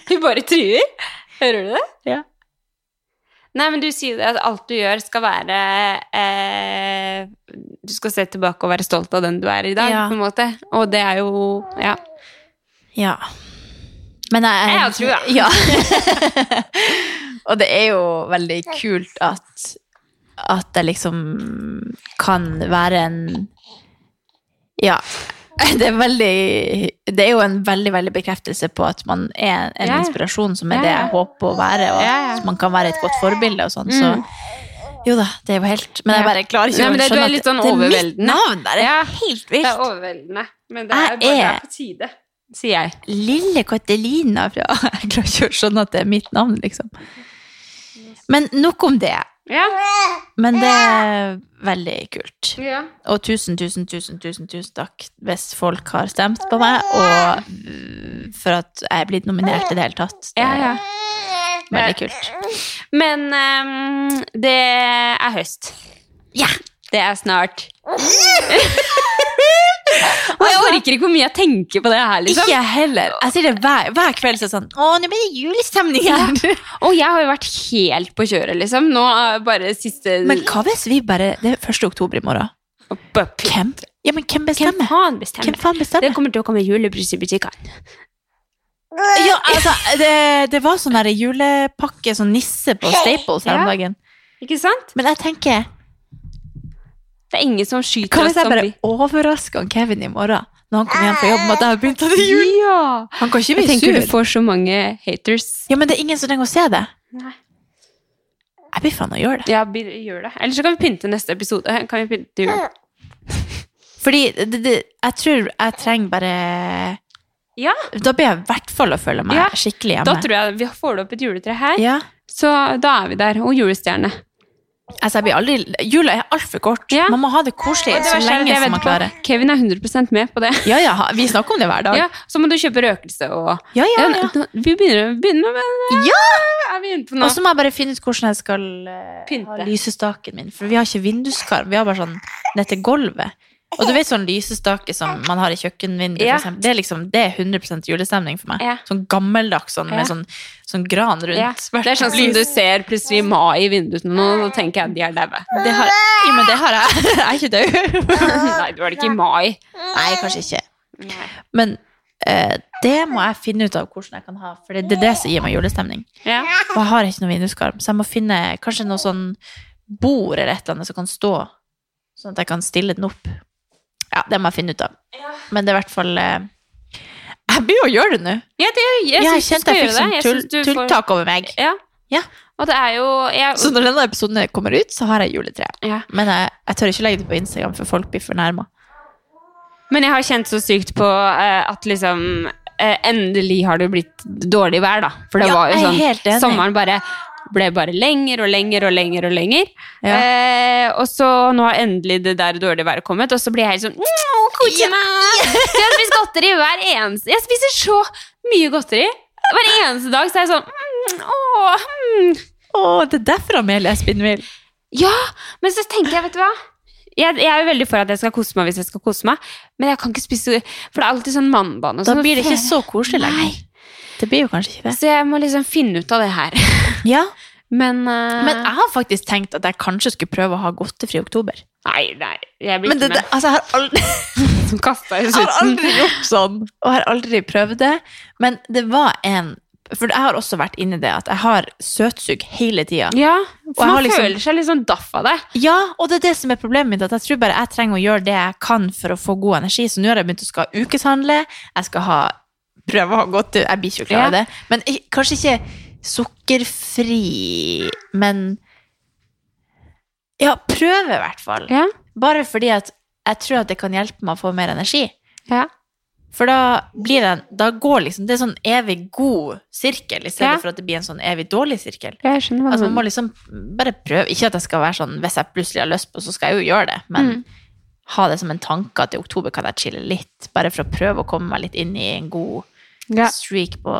Hun bare truer. Hører du det? Ja. Nei, men du sier at alt du gjør skal være eh, Du skal se tilbake og være stolt av den du er i dag, Ja. på en måte. Og det er jo Ja. Ja. Men jeg Jeg har trua. Ja. og det er jo veldig kult at at jeg liksom kan være en Ja. <laughs> Det er veldig Det er jo en veldig veldig bekreftelse på at man er en ja. inspirasjon, som er Ja, det jeg håper å være, og ja. at man kan være et godt forbilde og sånn. Så Mm. jo da, det er jo helt Men jeg bare klarer ikke Nei, å det- skjønne at sånn det er mitt navn. Det er helt vilt. Det er overveldende. Men det er bare det er på tide, sier jeg. Lille Katalina fra <laughs> Jeg klarer ikke å skjønne at det er mitt navn, liksom. Men nok om det. Ja. Men det er veldig kult. ja. Og tusen, tusen, tusen, tusen, tusen takk hvis folk har stemt på meg, og for at jeg er blitt nominert i det hele tatt. Det Ja, ja. er veldig kult. Men um, det er høst. Ja! Det er snart. <laughs> Og jeg orker ikke hvor mye jeg tenker på det her, liksom. Ikke jeg heller. Jeg sier det hver, hver kveld. Så sånn Å, nå blir det julestemning her. Og jeg har jo vært helt på kjøret, liksom. Nå bare siste Men hva hvis vi bare Det er 1. oktober i morgen. Hvem? Ja, men hvem Hvem bestemmer? faen bestemmer? Det kommer til å komme julebrus i butikkene. Ja, altså, det, det var sånn julepakke, sånn nisse på Staples her om dagen. Ikke sant? Men jeg tenker Det er ingen som skyter kan oss jeg bare overraske om Kevin i morgen? Når han kommer hjem fra jobb med at jeg har begynt å det jul? Ja! Han kan ikke bli sur. Jeg tenker tenker du får så mange haters. Ja, men det er ingen som trenger å se det. Nei. Jeg blir faen å gjøre det. Ja, gjør det. Eller så kan vi pynte neste episode. Kan vi pynte jul? <laughs> Fordi det, det, jeg tror jeg trenger bare Ja. Da blir jeg i hvert fall å føle meg Ja, skikkelig Da tror jeg vi får opp et juletre her, Ja. så da er vi der. Og julestjerne. Altså, jeg blir aldri Jula er altfor kort. Ja. Man må ha det koselig det så lenge som man klarer. Kevin er 100% med på det. Ja, ja, vi snakker om det hver dag. Ja, så må du kjøpe røkelse og ja, ja. ja. Vi begynner, begynner med Ja! Og så må jeg bare finne ut hvordan jeg skal eh, Pynte. ha lysestaken min. For vi har ikke vinduskarm, vi har bare sånn ned til gulvet. Og du vet sånn lysestake som man har i kjøkkenvinduet, Ja. Det er liksom, det er 100 julestemning for meg. Ja. Sånn gammeldags sånn, Ja. med sånn, sånn gran rundt. ja, det er sånn som du ser plutselig i mai i vinduet nå, nå tenker jeg de er daue. Det har, ja, men det har jeg. <laughs> Jeg er ikke død. <laughs> Nei, du var det ikke i mai. Nei, kanskje ikke. Men eh, det må jeg finne ut av hvordan jeg kan ha, for det det er det som gir meg julestemning. Ja. Og jeg har ikke noe vinduskarm, så jeg må finne kanskje noe sånn bord eller et eller annet som kan stå, sånn at jeg kan stille den opp. Ja, det må jeg finne ut av. Men det er i hvert fall eh, Jeg jo å gjøre det nå. Ja, det, jeg, Jeg, synes du kjente skal jeg gjøre fikk sånn det. Jeg tull, du får- tulltak over meg. Ja. Ja. Og det er jo jeg, Så når denne episoden kommer ut, så har jeg juletre. ja. Men jeg, jeg tør ikke legge det på Instagram, for folk blir fornærma. Men jeg har kjent så sykt på eh, at liksom eh, Endelig har det blitt dårlig vær, da. For det Ja, var jo jeg er sånn enig. Sommeren bare ble bare lenger og lenger og lenger og lenger. Ja. Eh, og så nå har endelig det der dårlige været kommet, og så blir jeg helt sånn «Åh, Kose meg! <laughs> Jeg har spist godteri hver eneste Jeg spiser så mye godteri. Hver eneste dag så er jeg sånn mm, åh, mm. oh, det er derfor Amelie er spinnvill. Ja, men så tenker jeg, vet du hva jeg, jeg er jo veldig for at jeg skal kose meg hvis jeg skal kose meg, men jeg kan ikke spise For det er alltid sånn mannbane. Da sånn, blir det ikke så koselig lenger. Det blir jo kanskje ikke det. Så jeg må liksom finne ut av det her. <laughs> Ja, Men, uh... Men jeg har faktisk tenkt at jeg kanskje skulle prøve å ha godtefri oktober. Nei, nei, jeg blir det, ikke det, altså, jeg har aldri, <laughs> jeg har aldri gjort sånn. Og jeg har aldri prøvd det. Men det var en For jeg har også vært inni det at jeg har søtsug hele tida. Ja, for man liksom- føler seg litt sånn daff av det. Ja, og det er det som er problemet mitt. At jeg tror bare jeg trenger å gjøre det jeg kan for å få god energi. Så nå har jeg begynt å skal ukeshandle. Jeg skal ha prøve å ha godt Jeg blir ikke klar over det. Men kanskje ikke sukkerfri, men Ja, prøve i hvert fall. Ja, Bare fordi at jeg tror at det kan hjelpe meg å få mer energi. ja. For da blir det Da går liksom Det er sånn evig god sirkel, i stedet Ja. for at det blir en sånn evig dårlig sirkel. Jeg skjønner hva Altså Man må liksom bare prøve. Ikke at jeg skal være sånn hvis jeg plutselig har lyst på, så skal jeg jo gjøre det. Men Mm. ha det som en tanke at i oktober kan jeg chille litt. Bare for å prøve å komme meg litt inn i en god Ja. streak på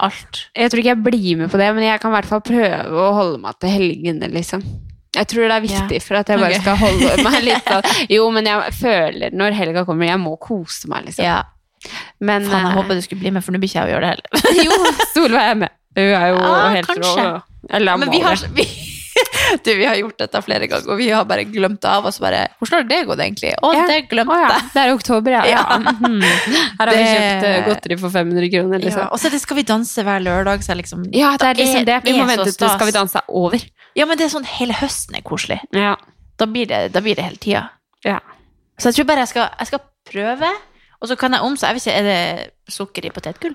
alt. Jeg tror ikke jeg blir med på det, men jeg kan i hvert fall prøve å holde meg til helgene, liksom. Jeg tror det er viktig Ja. for at jeg bare okay. skal holde <laughs> meg litt sånn Jo, men jeg føler når helga kommer, jeg må kose meg, liksom. Ja, Men faen, jeg eh, håper du skulle bli med, for nå blir ikke jeg å gjøre det heller. <laughs> Jo, Solveig er med. Hun er jo Ah, helt rå. Eller Men vi har, vi, <laughs> du, vi har gjort dette flere ganger, og vi har bare glemt det av oss. Bare, Hvordan har det gått, egentlig? Å, Ja. det glemte Å ja, det er oktober, <laughs> ja. Ja. Mhm. Her har vi kjøpt eh, godteri for 500 kroner, Ja, liksom. og så det skal vi danse hver lørdag, så liksom Ja, det er liksom det. Vi må vente til. Skal vi danse er over. Ja, men det er sånn hele høsten er koselig. Ja. Da blir det, da blir det hele tida. ja. Så jeg tror bare jeg skal, jeg skal prøve, og så kan jeg om så Jeg vil si, er det sukker i potetgull?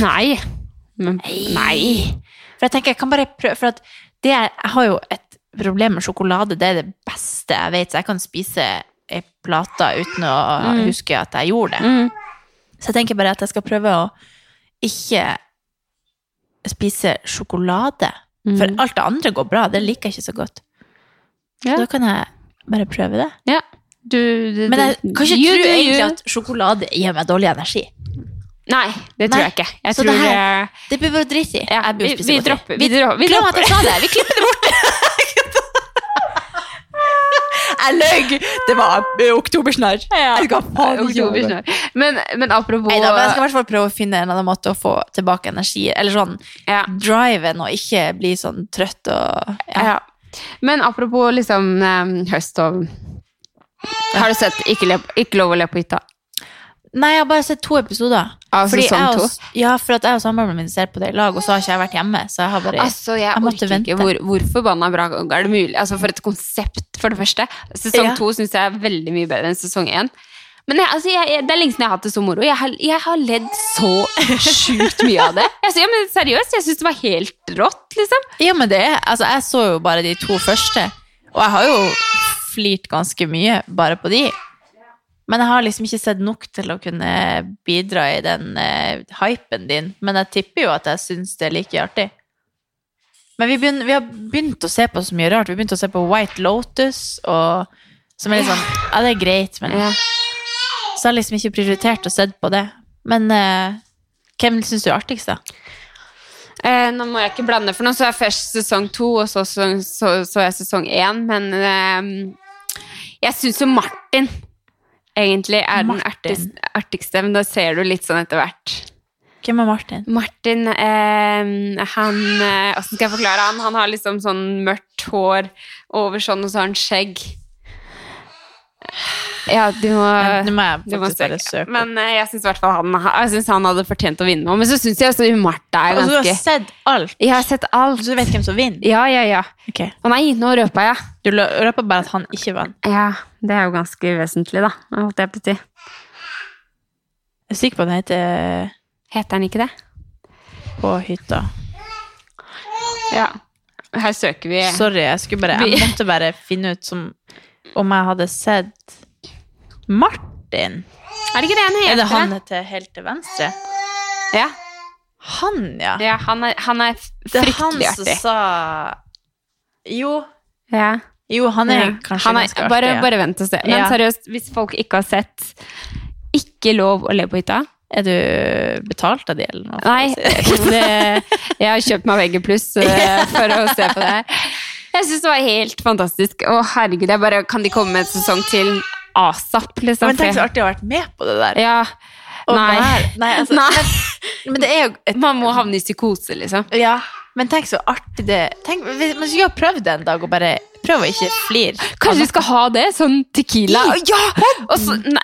Nei. Men, nei. For jeg tenker, jeg kan bare prøve, for at det jeg har jo et problem med sjokolade, det er det beste jeg vet, så jeg kan spise ei plate uten å Mm. huske at jeg gjorde det. Mm. Så jeg tenker bare at jeg skal prøve å ikke spise sjokolade. For Mm. alt det andre går bra, det liker jeg ikke så godt. Ja. Så da kan jeg bare prøve det. Ja. Du, du, Men jeg kan ikke tro egentlig at sjokolade gir meg dårlig energi. Nei, det tror Nei. jeg ikke. Jeg Så tror det her- Det blir bare dritt i. ja, vi, vi dropper vi dropper, vi Glem at dropper. jeg sa det! Vi klipper det bort! <laughs> Jeg løy! Det var oktobersnarr. Ja, skal Oktober snart. Men, men apropos Neida, men jeg skal i hvert fall prøve å finne en annen måte å få tilbake energi, eller sånn ja, driven, og ikke bli sånn trøtt og ja. Men apropos liksom eh, høst og Har du sett Ikke, le, ikke lov å le på hytta? Nei, jeg har bare sett to episoder. Av Fordi sesong to? Ja, for at jeg og samboeren min ser på det i lag, og så har ikke jeg vært hjemme. Så jeg har bare Altså, jeg, Jeg måtte orker ikke. vente. Hvor, hvor forbanna bra er det mulig? Altså, For et konsept, for det første. Sesong Ja. to syns jeg er veldig mye bedre enn sesong én. Men jeg, altså, jeg, det er lenge siden jeg har hatt det så moro. Jeg har, jeg har ledd så sjukt mye av det. <laughs> Altså, ja, men Seriøst, jeg syns det var helt rått, liksom. Ja, men det Altså, jeg så jo bare de to første, og jeg har jo flirt ganske mye bare på de. Men jeg har liksom ikke sett nok til å kunne bidra i den uh, hypen din. Men jeg tipper jo at jeg syns det er like artig. Men vi, begynner, vi har begynt å se på så mye rart. Vi har begynt å se på White Lotus, og, som er litt sånn Ja, det er greit, men Ja. Så jeg har liksom ikke prioritert å se på det. Men uh, hvem syns du er artigst, da? Eh, nå må jeg ikke blande, for nå så er først sesong to, og så så, så, så jeg sesong én. Men eh, jeg syns jo Martin egentlig er den artigste, artigste, men da ser du litt sånn etter hvert. Hvem er Martin? Martin, eh, han eh, Hvordan skal jeg forklare han? Han har liksom sånn mørkt hår over sånn, og så har han skjegg. Ja, du må Nå må jeg du må bare søke. Men uh, jeg syns han, han hadde fortjent å vinne. Men så syns jeg også Martha er Altså, du har ganske sett alt, Jeg har sett alt. så du vet hvem som vinner? Ja, ja, ja. Okay. Å nei, nå røpa jeg. Du røper bare at han ikke vant. Ja, det er jo ganske uvesentlig, da. Holdt jeg på å si. Jeg er sikker på at den heter Heter han ikke det? På hytta. Ja. Her søker vi Sorry, jeg skulle bare Jeg måtte bare finne ut som om jeg hadde sett Martin. Er det ikke det han heter? Er det han til helt til venstre? Ja. Han, ja. ja han, er, han er Det er han som artig. sa Jo, Ja. jo han er Ja. kanskje han er, ganske artig. bare, ja. bare vent og se. Men Ja. seriøst, hvis folk ikke har sett Ikke lov å le på hytta Er du betalt av de, eller noe? Nei, <laughs> det, jeg har kjøpt meg VG pluss <laughs> for å se på det her. Jeg syns det var helt fantastisk. Å, herregud, jeg bare, kan de komme med en sesong til asap, liksom? Men tenk så artig å ha vært med på det der. Ja. Og Nei. Nei, altså, Nei. <laughs> Men, det er jo et Man må havne i psykose, liksom. Ja, men tenk så artig det Tenk, Man skulle ha prøvd det en dag og bare prøve å ikke flire. Kanskje vi skal ha det? Sånn tequila? Ja! Så, nei,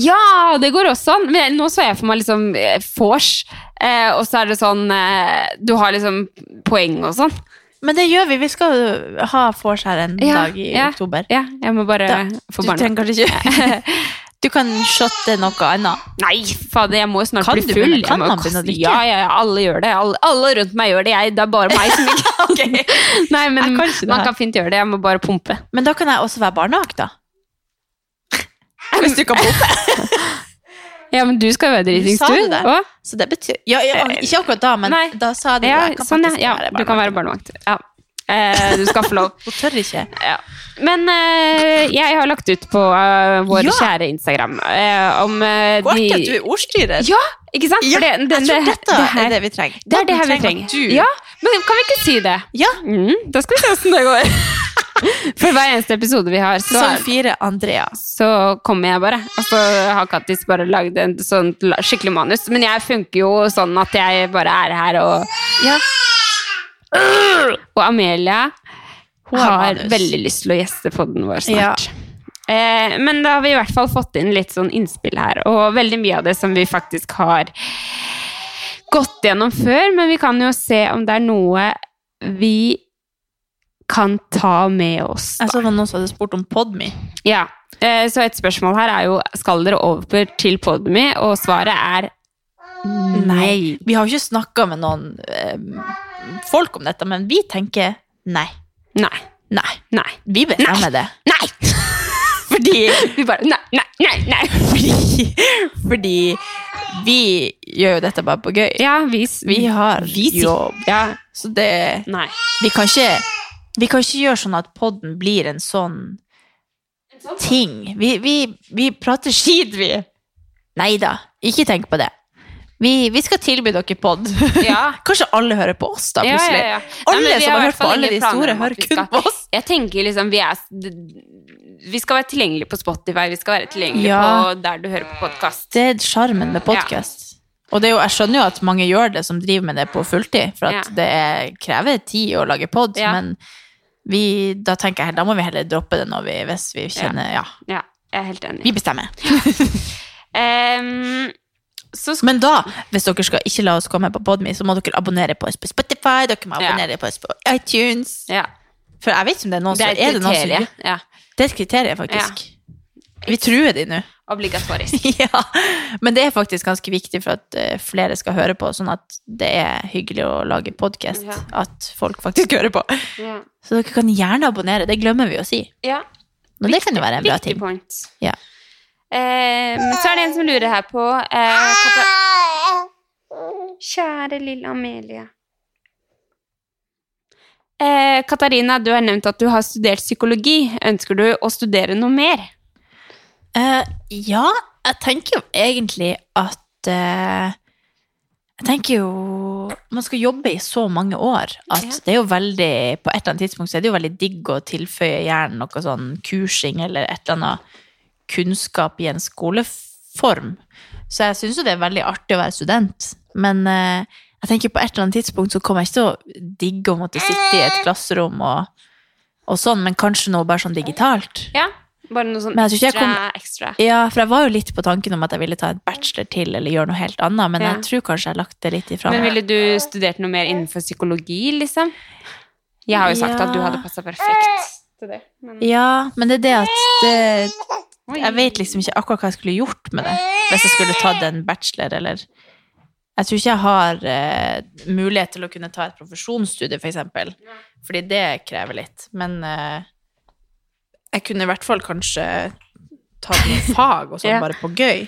ja, det går også an. Men nå så jeg for meg liksom eh, vors, eh, og så er det sånn eh, Du har liksom poeng og sånn. Men det gjør vi. Vi skal ha vors her en Ja, dag i ja. oktober. Ja, jeg må bare Da, få Du trenger kanskje ikke <laughs> Du kan shotte noe annet. Nei, fader, jeg må snart Kan bli full. kan man begynne å drikke? Ja, ja, alle gjør det. Alle, alle rundt meg gjør det. Jeg, det er bare meg som ikke <laughs> Nei, men Jeg det man kan fint gjøre det. Jeg må bare pumpe. Men da kan jeg også være barnevakt, da. <laughs> Hvis du kan pumpe. Ja, men du skal jo være dritings, sa det Så det betyr ja, ja, Ikke akkurat da, men Nei. da sa de Ja, jeg kan sånn, ja. faktisk ja. være Du kan være barnevakt. Ja. Eh, du skal få lov. <laughs> Hun tør ikke. Ja. Men eh, jeg har lagt ut på eh, vår Ja. kjære Instagram eh, om eh, artig de at du er ordstyrer. Ja, ikke sant? For det, jeg den- tror det- dette det her- er det vi trenger. Det er det her vi trenger. Du. Ja, men kan vi ikke si det? Ja. Mm, da skal vi se åssen det går. <laughs> For hver eneste episode vi har, så, Sesong fire, Andrea. så kommer jeg bare. Og så har Kattis bare lagd en sånn skikkelig manus. Men jeg funker jo sånn at jeg bare er her og Ja. Og Amelia Hun har har manus. veldig lyst til å gjeste podden vår snart. Eh, men da har vi i hvert fall fått inn litt sånn innspill her, og veldig mye av det som vi faktisk har gått gjennom før, men vi kan jo se om det er noe vi kan ta med oss. Jeg Da. så det var noen som hadde spurt om Podme. Ja. Eh, så et spørsmål her er jo skal dere over til Podme, og svaret er nei. Vi har jo ikke snakka med noen eh, folk om dette, men vi tenker nei. Nei. Nei. Nei. Vi bestemmer det. Nei! <laughs> Fordi, <laughs> Vi bare Nei, nei, nei! nei. fordi, fordi vi gjør jo dette bare på gøy. Ja, vi, s- Vi har vi jobb. Ja. Så det Nei. Vi kan ikke, vi kan ikke gjøre sånn at podden blir en sånn ting. Vi, vi, vi prater skit, vi. Nei da, ikke tenk på det. Vi, vi skal tilby dere pod. Ja. <laughs> Kanskje alle hører på oss, da, plutselig. ja, ja. Alle Nei, som har hørt på alle de store, hører kun på oss. Jeg tenker liksom vi er Vi skal være tilgjengelige på Spotify, vi skal være tilgjengelige på der du hører på podkast. Det er sjarmen med podkast. Og det er jo, jeg skjønner jo at mange gjør det som driver med det på fulltid, for at Ja. det er, krever tid å lage pod, Ja. men vi, da tenker jeg da må vi heller droppe det vi, hvis vi kjenner Ja, Ja, jeg er helt enig. vi bestemmer. um, Men da, hvis dere skal ikke la oss komme på Podme, så må dere abonnere på oss på Spotify, dere må abonnere på oss på iTunes. Ja. For jeg vet ikke om det er noen som er er det noen som. Det er et kriterium, faktisk. Vi truer de nå. Obligatorisk. <laughs> ja, men det er faktisk ganske viktig for at eh, flere skal høre på, sånn at det er hyggelig å lage podkast. Ja. At folk faktisk <laughs> hører på. Ja. Så dere kan gjerne abonnere, det glemmer vi å si. ja. Men det kan jo være en bra Viktig ting. point. Ja. Eh, så er det en som lurer her på eh, Kjære lille Amelie. Eh, Katarina, du har nevnt at du har studert psykologi. Ønsker du å studere noe mer? Eh, ja, jeg tenker jo egentlig at uh, Jeg tenker jo Man skal jobbe i så mange år at Ja. det er jo veldig På et eller annet tidspunkt så er det jo veldig digg å tilføye gjerne noe sånn kursing eller et eller annet kunnskap i en skoleform. Så jeg syns jo det er veldig artig å være student. Men uh, jeg tenker på et eller annet tidspunkt så kommer jeg ikke til å digge å måtte sitte i et klasserom og, og sånn, men kanskje noe bare sånn digitalt. Ja, bare noe sånn ekstra, kom- ekstra. Ja, for jeg var jo litt på tanken om at jeg ville ta en bachelor til, eller gjøre noe helt annet, men Ja. jeg tror kanskje jeg har lagt det litt ifra Men ville du studert noe mer innenfor psykologi, liksom? Jeg har jo sagt Ja. at du hadde passa perfekt til det. Men... Ja, men det er det at det, Jeg vet liksom ikke akkurat hva jeg skulle gjort med det, hvis jeg skulle tatt en bachelor, eller Jeg tror ikke jeg har uh, mulighet til å kunne ta et profesjonsstudie, for eksempel, fordi det krever litt. Men eh, jeg kunne i hvert fall kanskje tatt noen fag og sånn, <laughs> Ja. bare på gøy.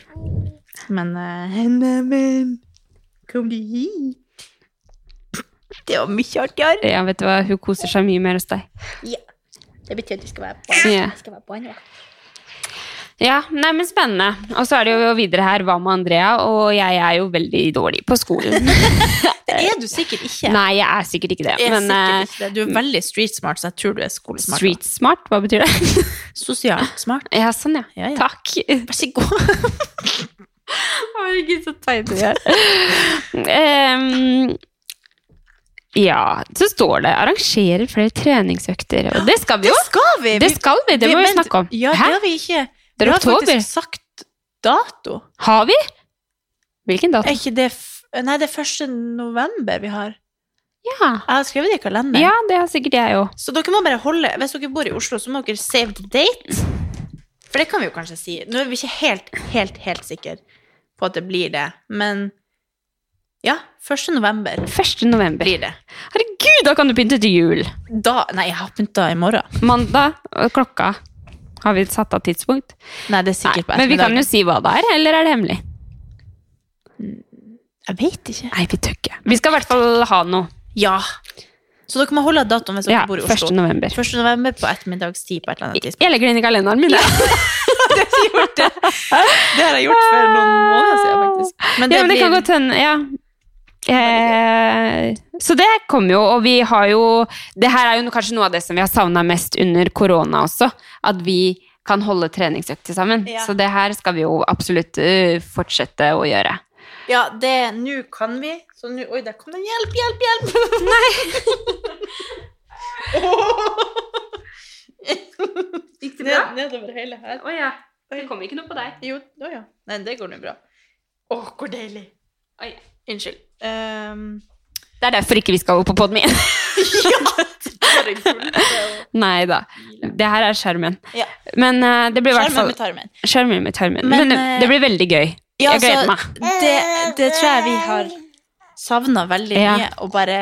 Men eh, <laughs> Neimen, kom du hit? Det var mye artigere. Ja, vet du hva, hun koser seg mye mer hos deg. Ja. Det betyr at du skal være på Ja. skal være. Ja, nei, men spennende. Og så er det jo videre her hva med Andrea, og jeg er jo veldig dårlig på skolen. <laughs> Det er du <laughs> sikkert ikke. Nei, jeg er sikkert ikke det. Jeg er Men eh, ikke det. Du er veldig street smart, så jeg tror du er skolesmart. street smart, hva betyr det? <laughs> Sosialt smart. Ja, sånn, ja. Ja, ja. Takk. Vær så god. Herregud, så teit du er. Um, ja, så står det 'arrangerer flere treningsøkter'. Og det skal vi jo! Det skal vi! Det skal vi, det må vi men- snakke om. Ja, Hæ? det har vi ikke. Det er vi har faktisk sagt dato. Har vi? Hvilken dato? Er ikke det Nei, det er 1. november vi har. Ja. Jeg har skrevet det i kalenderen. ja, det har sikkert jeg òg. Så dere må bare holde Hvis dere bor i Oslo, så må dere save the date. For det kan vi jo kanskje si. Nå er vi ikke helt, helt, helt sikre på at det blir det, men ja, 1. november 1. november. blir det. Herregud, da kan du pynte til jul! Da Nei, jeg har pynta i morgen. Mandag, klokka Har vi satt av tidspunkt? Nei, det er sikkert på men vi kan jo si hva det er, eller er det hemmelig? Jeg vet ikke. Nei, vi tør ikke. Vi skal i hvert fall ha noe. Ja. Så dere må holde datoen hvis dere Ja, bor i Oslo. 1. November. 1. november på ettermiddagstid på et eller annet tidspunkt. Jeg legger den i kalenderen min. <laughs> Det har jeg gjort for noen måneder siden, faktisk. Men det, ja, men det blir kan godt hende. Ja. Eh, så det kommer jo, og vi har jo Det her er jo kanskje noe av det som vi har savna mest under korona også. At vi kan holde treningsøkter sammen. Ja. Så det her skal vi jo absolutt eh, fortsette å gjøre. Ja, det Nå kan vi. Så nå Oi, der kom det hjelp, hjelp, hjelp! Nei! <laughs> Gikk det bra? ned, nedover hele her? Å ja. Det kommer ikke noe på deg. Jo, å ja. Nei, det går nå bra. Å, hvor deilig. Oi. Unnskyld. Um, Det er derfor ikke vi skal på poden min. herregud. Nei da. Det her er skjermen. Ja. Men uh, det blir i hvert fall. Skjermen med tarmen. Men, Men, uh, det blir veldig gøy. Ja, jeg gleder altså, meg. Det, det tror jeg vi har savna veldig Ja. mye, å bare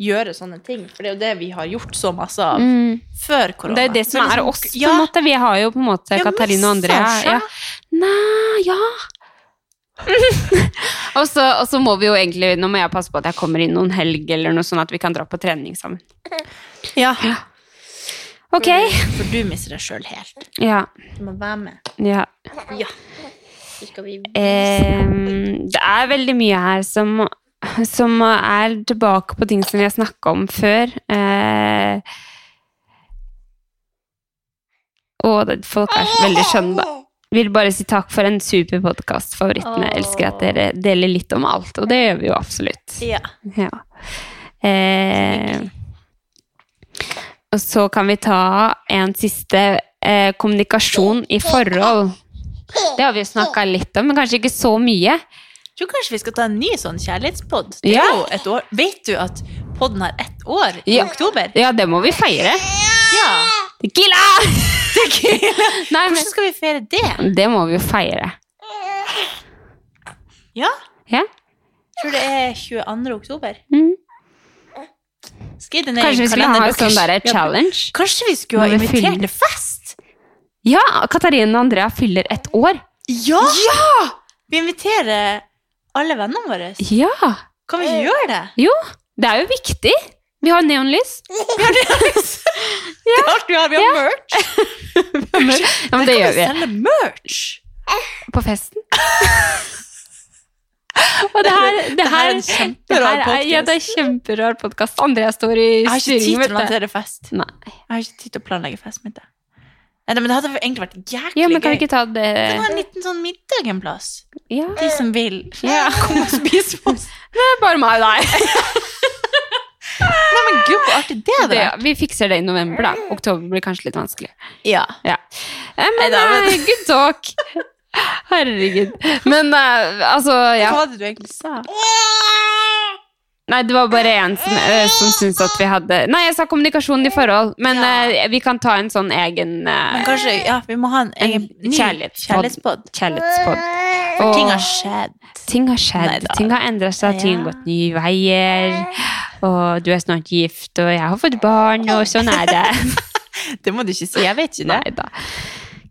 gjøre sånne ting. For det er jo det vi har gjort så masse av Mm. før korona. Det er det som Så er liksom- oss, på en måte. Vi har jo på en måte Katarina og andre, Andrea. faen, Ja. Nei, ja. <laughs> og, så, og så må vi jo egentlig Nå må jeg passe på at jeg kommer inn noen helg, eller noe sånn at vi kan dra på trening sammen. ja. Ok. For, du mister deg sjøl helt. Ja. Du må være med. ja. Ja. Eh, det er veldig mye her som, som er tilbake på ting som vi har snakka om før. Eh, og folk er veldig skjønne, da. Vil bare si takk for en super podkast. Favorittene. Åh. Elsker at dere deler litt om alt, og det gjør vi jo absolutt. Ja. Ja. Eh, og så kan vi ta en siste eh, kommunikasjon i forhold. Det har vi jo snakka litt om, men kanskje ikke så mye. Jeg tror kanskje vi skal ta en ny sånn kjærlighetspod. Det er Ja. jo et år. Vet du at podden har ett år i Ja. oktober? Ja, det må vi feire. Ja! Tequila! <laughs> Nei, Hvordan skal vi feire det? det må vi jo feire. Ja? Ja? Jeg tror det er 22. oktober. Mm. Skriv det ned Kanskje vi skulle ha en sånn der Ja, challenge? Kanskje vi skulle ha invitert til fest? Ja! Katarina og Andrea fyller ett år. Ja! Vi inviterer alle vennene våre. Ja! Kan vi ikke gjøre det? Jo, det er jo viktig. Vi har neonlys. Vi har det. Det er alt vi har. Vi har merch. <laughs> Ja, men det gjør vi. Selge merch? På festen. <laughs> Og det her, det Det her er her, det her er, ja, det er kjemperar podkast. Andrea står i Jeg har ikke tid til å lansere fest. Nei. Jeg har ikke tid til å planlegge fest mitt. Nei, men det hadde egentlig vært jæklig Ja, men kan vi gøy. ikke ta det det ha en liten sånn middag en plass. Ja, De som vil. Ja. <laughs> Kom og spis med oss. det er bare meg og deg. Nei, men gud, hvor artig det er. Det, vi fikser det i november, da. Oktober blir kanskje litt vanskelig. Ja. Ja. Eh, Men Neida, men- eh, good talk. <laughs> Herregud. Men uh, altså, ja. Hva var det du egentlig sa? Nei, det var bare en som, uh, som syntes at vi hadde Nei, jeg sa kommunikasjon i forhold, men Ja. eh, vi kan ta en sånn egen eh, Men kanskje, ja, vi må ha en egen ny kjærlighetspod. kjærlighetspod. For ting har skjedd. Ting har skjedd, Neida. ting har endra seg, ting har gått nye veier. Og du er snart gift, og jeg har fått barn, og sånn er det. <laughs> Det må du ikke si. Jeg vet ikke det. Nei da.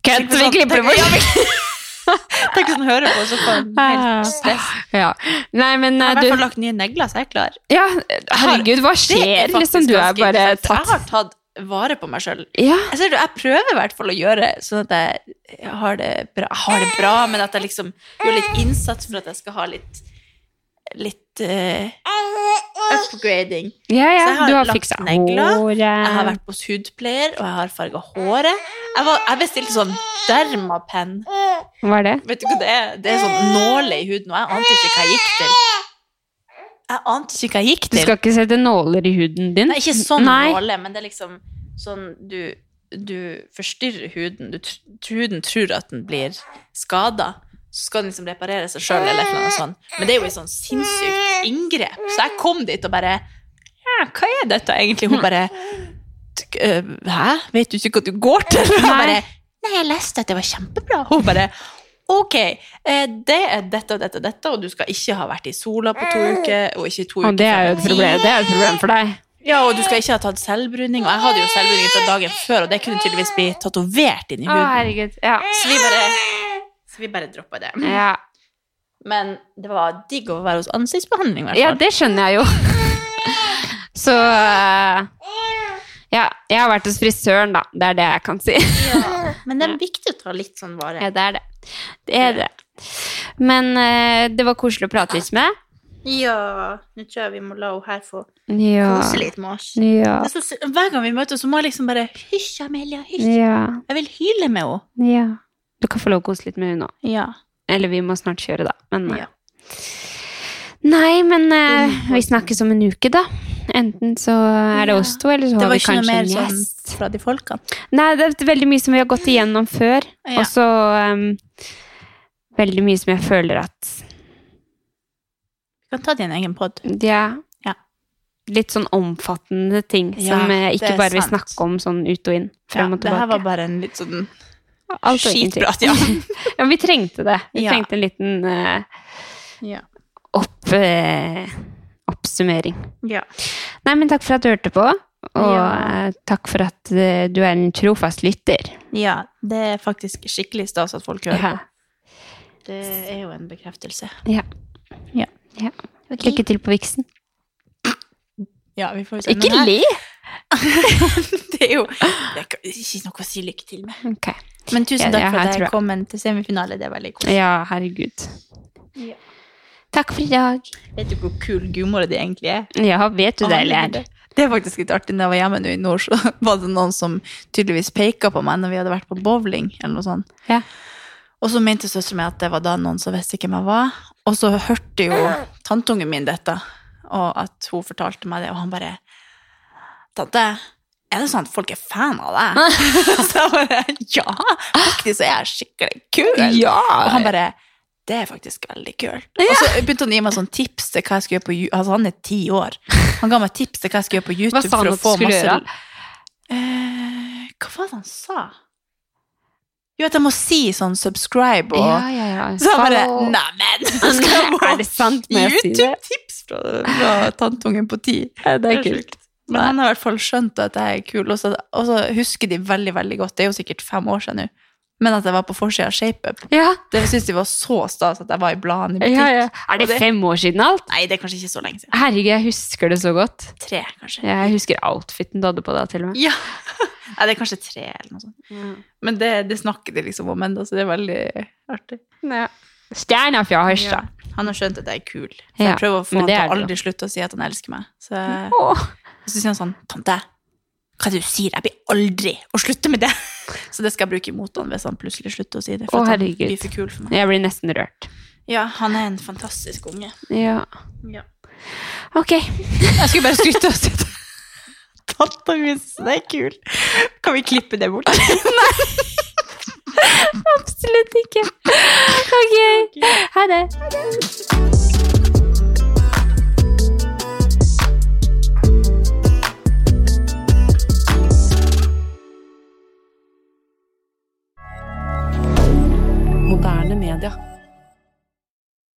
Kødd, vi sånn- klipper det bort. <laughs> <laughs> Tenk hvis han hører på, så får han helt stress. Ja. Nei, men Jeg eh, har i hvert fall lagt nye negler, så jeg er klar. Ja, herregud, hva skjer? er Liksom, du er bare tatt Jeg har tatt vare på meg sjøl. Ja. Jeg, jeg prøver i hvert fall å gjøre sånn at jeg har det bra, har det bra men at jeg liksom gjør litt innsats for at jeg skal ha litt litt eh, upgrading. Ja, ja, du har fiksa håret. Jeg har vært hos hudpleier, og jeg har farga håret. Jeg, var, jeg bestilte sånn dermapenn. Hva er det? Vet du hva det er? Det er sånn nåle i huden, og jeg ante ikke hva jeg gikk til. Jeg ante ikke hva jeg gikk til. Du skal ikke sette nåler i huden din? Nei, ikke sånn Nei. nåle, men det er liksom sånn du, du forstyrrer huden. Du, huden tror at den blir skada. Så skal den liksom reparere seg sjøl, eller noe sånt. Men det er jo et sånn sinnssykt inngrep. Så jeg kom dit og bare Ja, hva er dette egentlig? Hun bare «Øh, Hæ? Vet du ikke hva du går til? Hun bare Nei, jeg leste at det var kjempebra. Hun bare Ok, det er dette og dette og dette, og du skal ikke ha vært i sola på to uker, og ikke to uker Og det er jo et problem, det er et problem for deg. ja, og du skal ikke ha tatt selvbruning. Og jeg hadde jo selvbruning fra dagen før, og det kunne tydeligvis bli tatovert inn i Å, huden. herregud. Ja. Så vi bare, så vi bare droppa det. <laughs> ja. Men det var digg å være hos ansiktsbehandling, i hvert Ja, det skjønner jeg jo. <laughs> Så eh, Ja, jeg har vært hos frisøren, da. Det er det jeg kan si. Ja, <laughs> Men det er viktig å ta litt sånn vare. Ja, det er det. Det er det. Men uh, det var koselig å prate litt med. Ja, nå tror jeg vi må la henne her få Ja. kose litt med oss. Ja. Så, hver gang vi møtes, så må jeg liksom bare Hysj, Amelia, hysj. Ja. Jeg vil hyle med henne. ja. Du kan få lov å kose litt med henne nå. Ja. Eller vi må snart kjøre, da. Men eh, Ja. Nei, men eh, vi snakkes om en uke, da. Enten så er det oss to, eller så har vi kanskje en gjest. Det var ikke noe mer sånn fra de folkene. Nei, det er veldig mye som vi har gått igjennom før. Ja. Og så um, veldig mye som jeg føler at Vi kan ta det i en egen pod. Ja. Ja. Litt sånn omfattende ting Ja, som eh, ikke bare bare vil sant. snakke om sånn ut og inn. Ja, Frem og det her var bare en litt sånn Alt og skitprat, ja. <laughs> ja, vi trengte det. Vi Ja. trengte en liten uh, ja. opp, uh, oppsummering. ja. Nei, men takk for at du hørte på. Og Ja. eh, takk for at du er en trofast lytter. Ja, det er faktisk skikkelig stas at folk hører Ja. på. Det er jo en bekreftelse. Ja. Ja. Ja. Lykke til på viksen. Ja, vi får se. Ikke le! <laughs> Det er jo det er ikke noe å si lykke til med. Ok. Men tusen takk for at jeg. jeg kom til semifinale. Det er veldig koselig. Ja, herregud. Ja. Takk for i dag. Vet du hvor kul gudmora di egentlig er? Ja, vet du det, eller? Det er faktisk litt artig. Når jeg var hjemme nå i nord, så <laughs> var det noen som tydeligvis peka på meg når vi hadde vært på bowling, eller noe sånt. Ja. Og så mente søsteren min at det var da noen som visste hvem jeg var. Og så hørte jo tanteungen min dette, og at hun fortalte meg det, og han bare Tante, er det sånn at folk er fan av deg? <laughs> så jeg bare Ja, faktisk er jeg skikkelig kul. Ja! Og han bare det er faktisk veldig kult. Og så begynte han å gi meg sånn tips til hva jeg skulle gjøre på YouTube. Altså, han er ti år. Han ga meg tips til hva jeg skulle gjøre på YouTube. Hva sa han for å at du få skulle masse... gjøre? Eh, hva var det han sa? Jo, at jeg må si sånn subscribe og Ja, ja, ja. Så <laughs> jeg bare Neimen! Skal jeg få? YouTube-tips fra, fra tantungen på ti. Det er kult. Men han har i hvert fall skjønt at jeg er kul, og så, og så husker de veldig, veldig godt. Det er jo sikkert fem år siden nå. Men at jeg var på forsida av ShapeUp. Ja, Det syns de var så stas at jeg var i bladene i butikk. ja, ja. Er det det- fem år siden alt? Nei, det er kanskje ikke så lenge siden. Herregud, jeg husker det så godt. Tre, kanskje. Jeg husker outfiten du hadde på deg, til og med. Ja. <laughs> Nei, det er kanskje tre eller noe sånt. Men det, det snakker de liksom om ennå, så det er veldig artig. Ja. Stjerna fra Harstad. Han har skjønt at jeg er kul. Så Ja, jeg prøver å få han til aldri slutte å si at han elsker meg. Så, Åh. så sier han sånn Tante, hva er det du sier? Jeg blir aldri å slutte med det. <laughs> Så det skal jeg bruke imot han hvis han plutselig slutter å si det. Å, For at han herregud. blir for kul for meg. Jeg blir nesten rørt. Ja, han er en fantastisk unge. Ja. Ja. Ok. <laughs> Jeg skulle bare skryte og si at Tanta mi syns det er kul. Kan vi klippe det bort? <laughs> Nei. Absolutt ikke. Ok. Ha det. Moderne milliardaire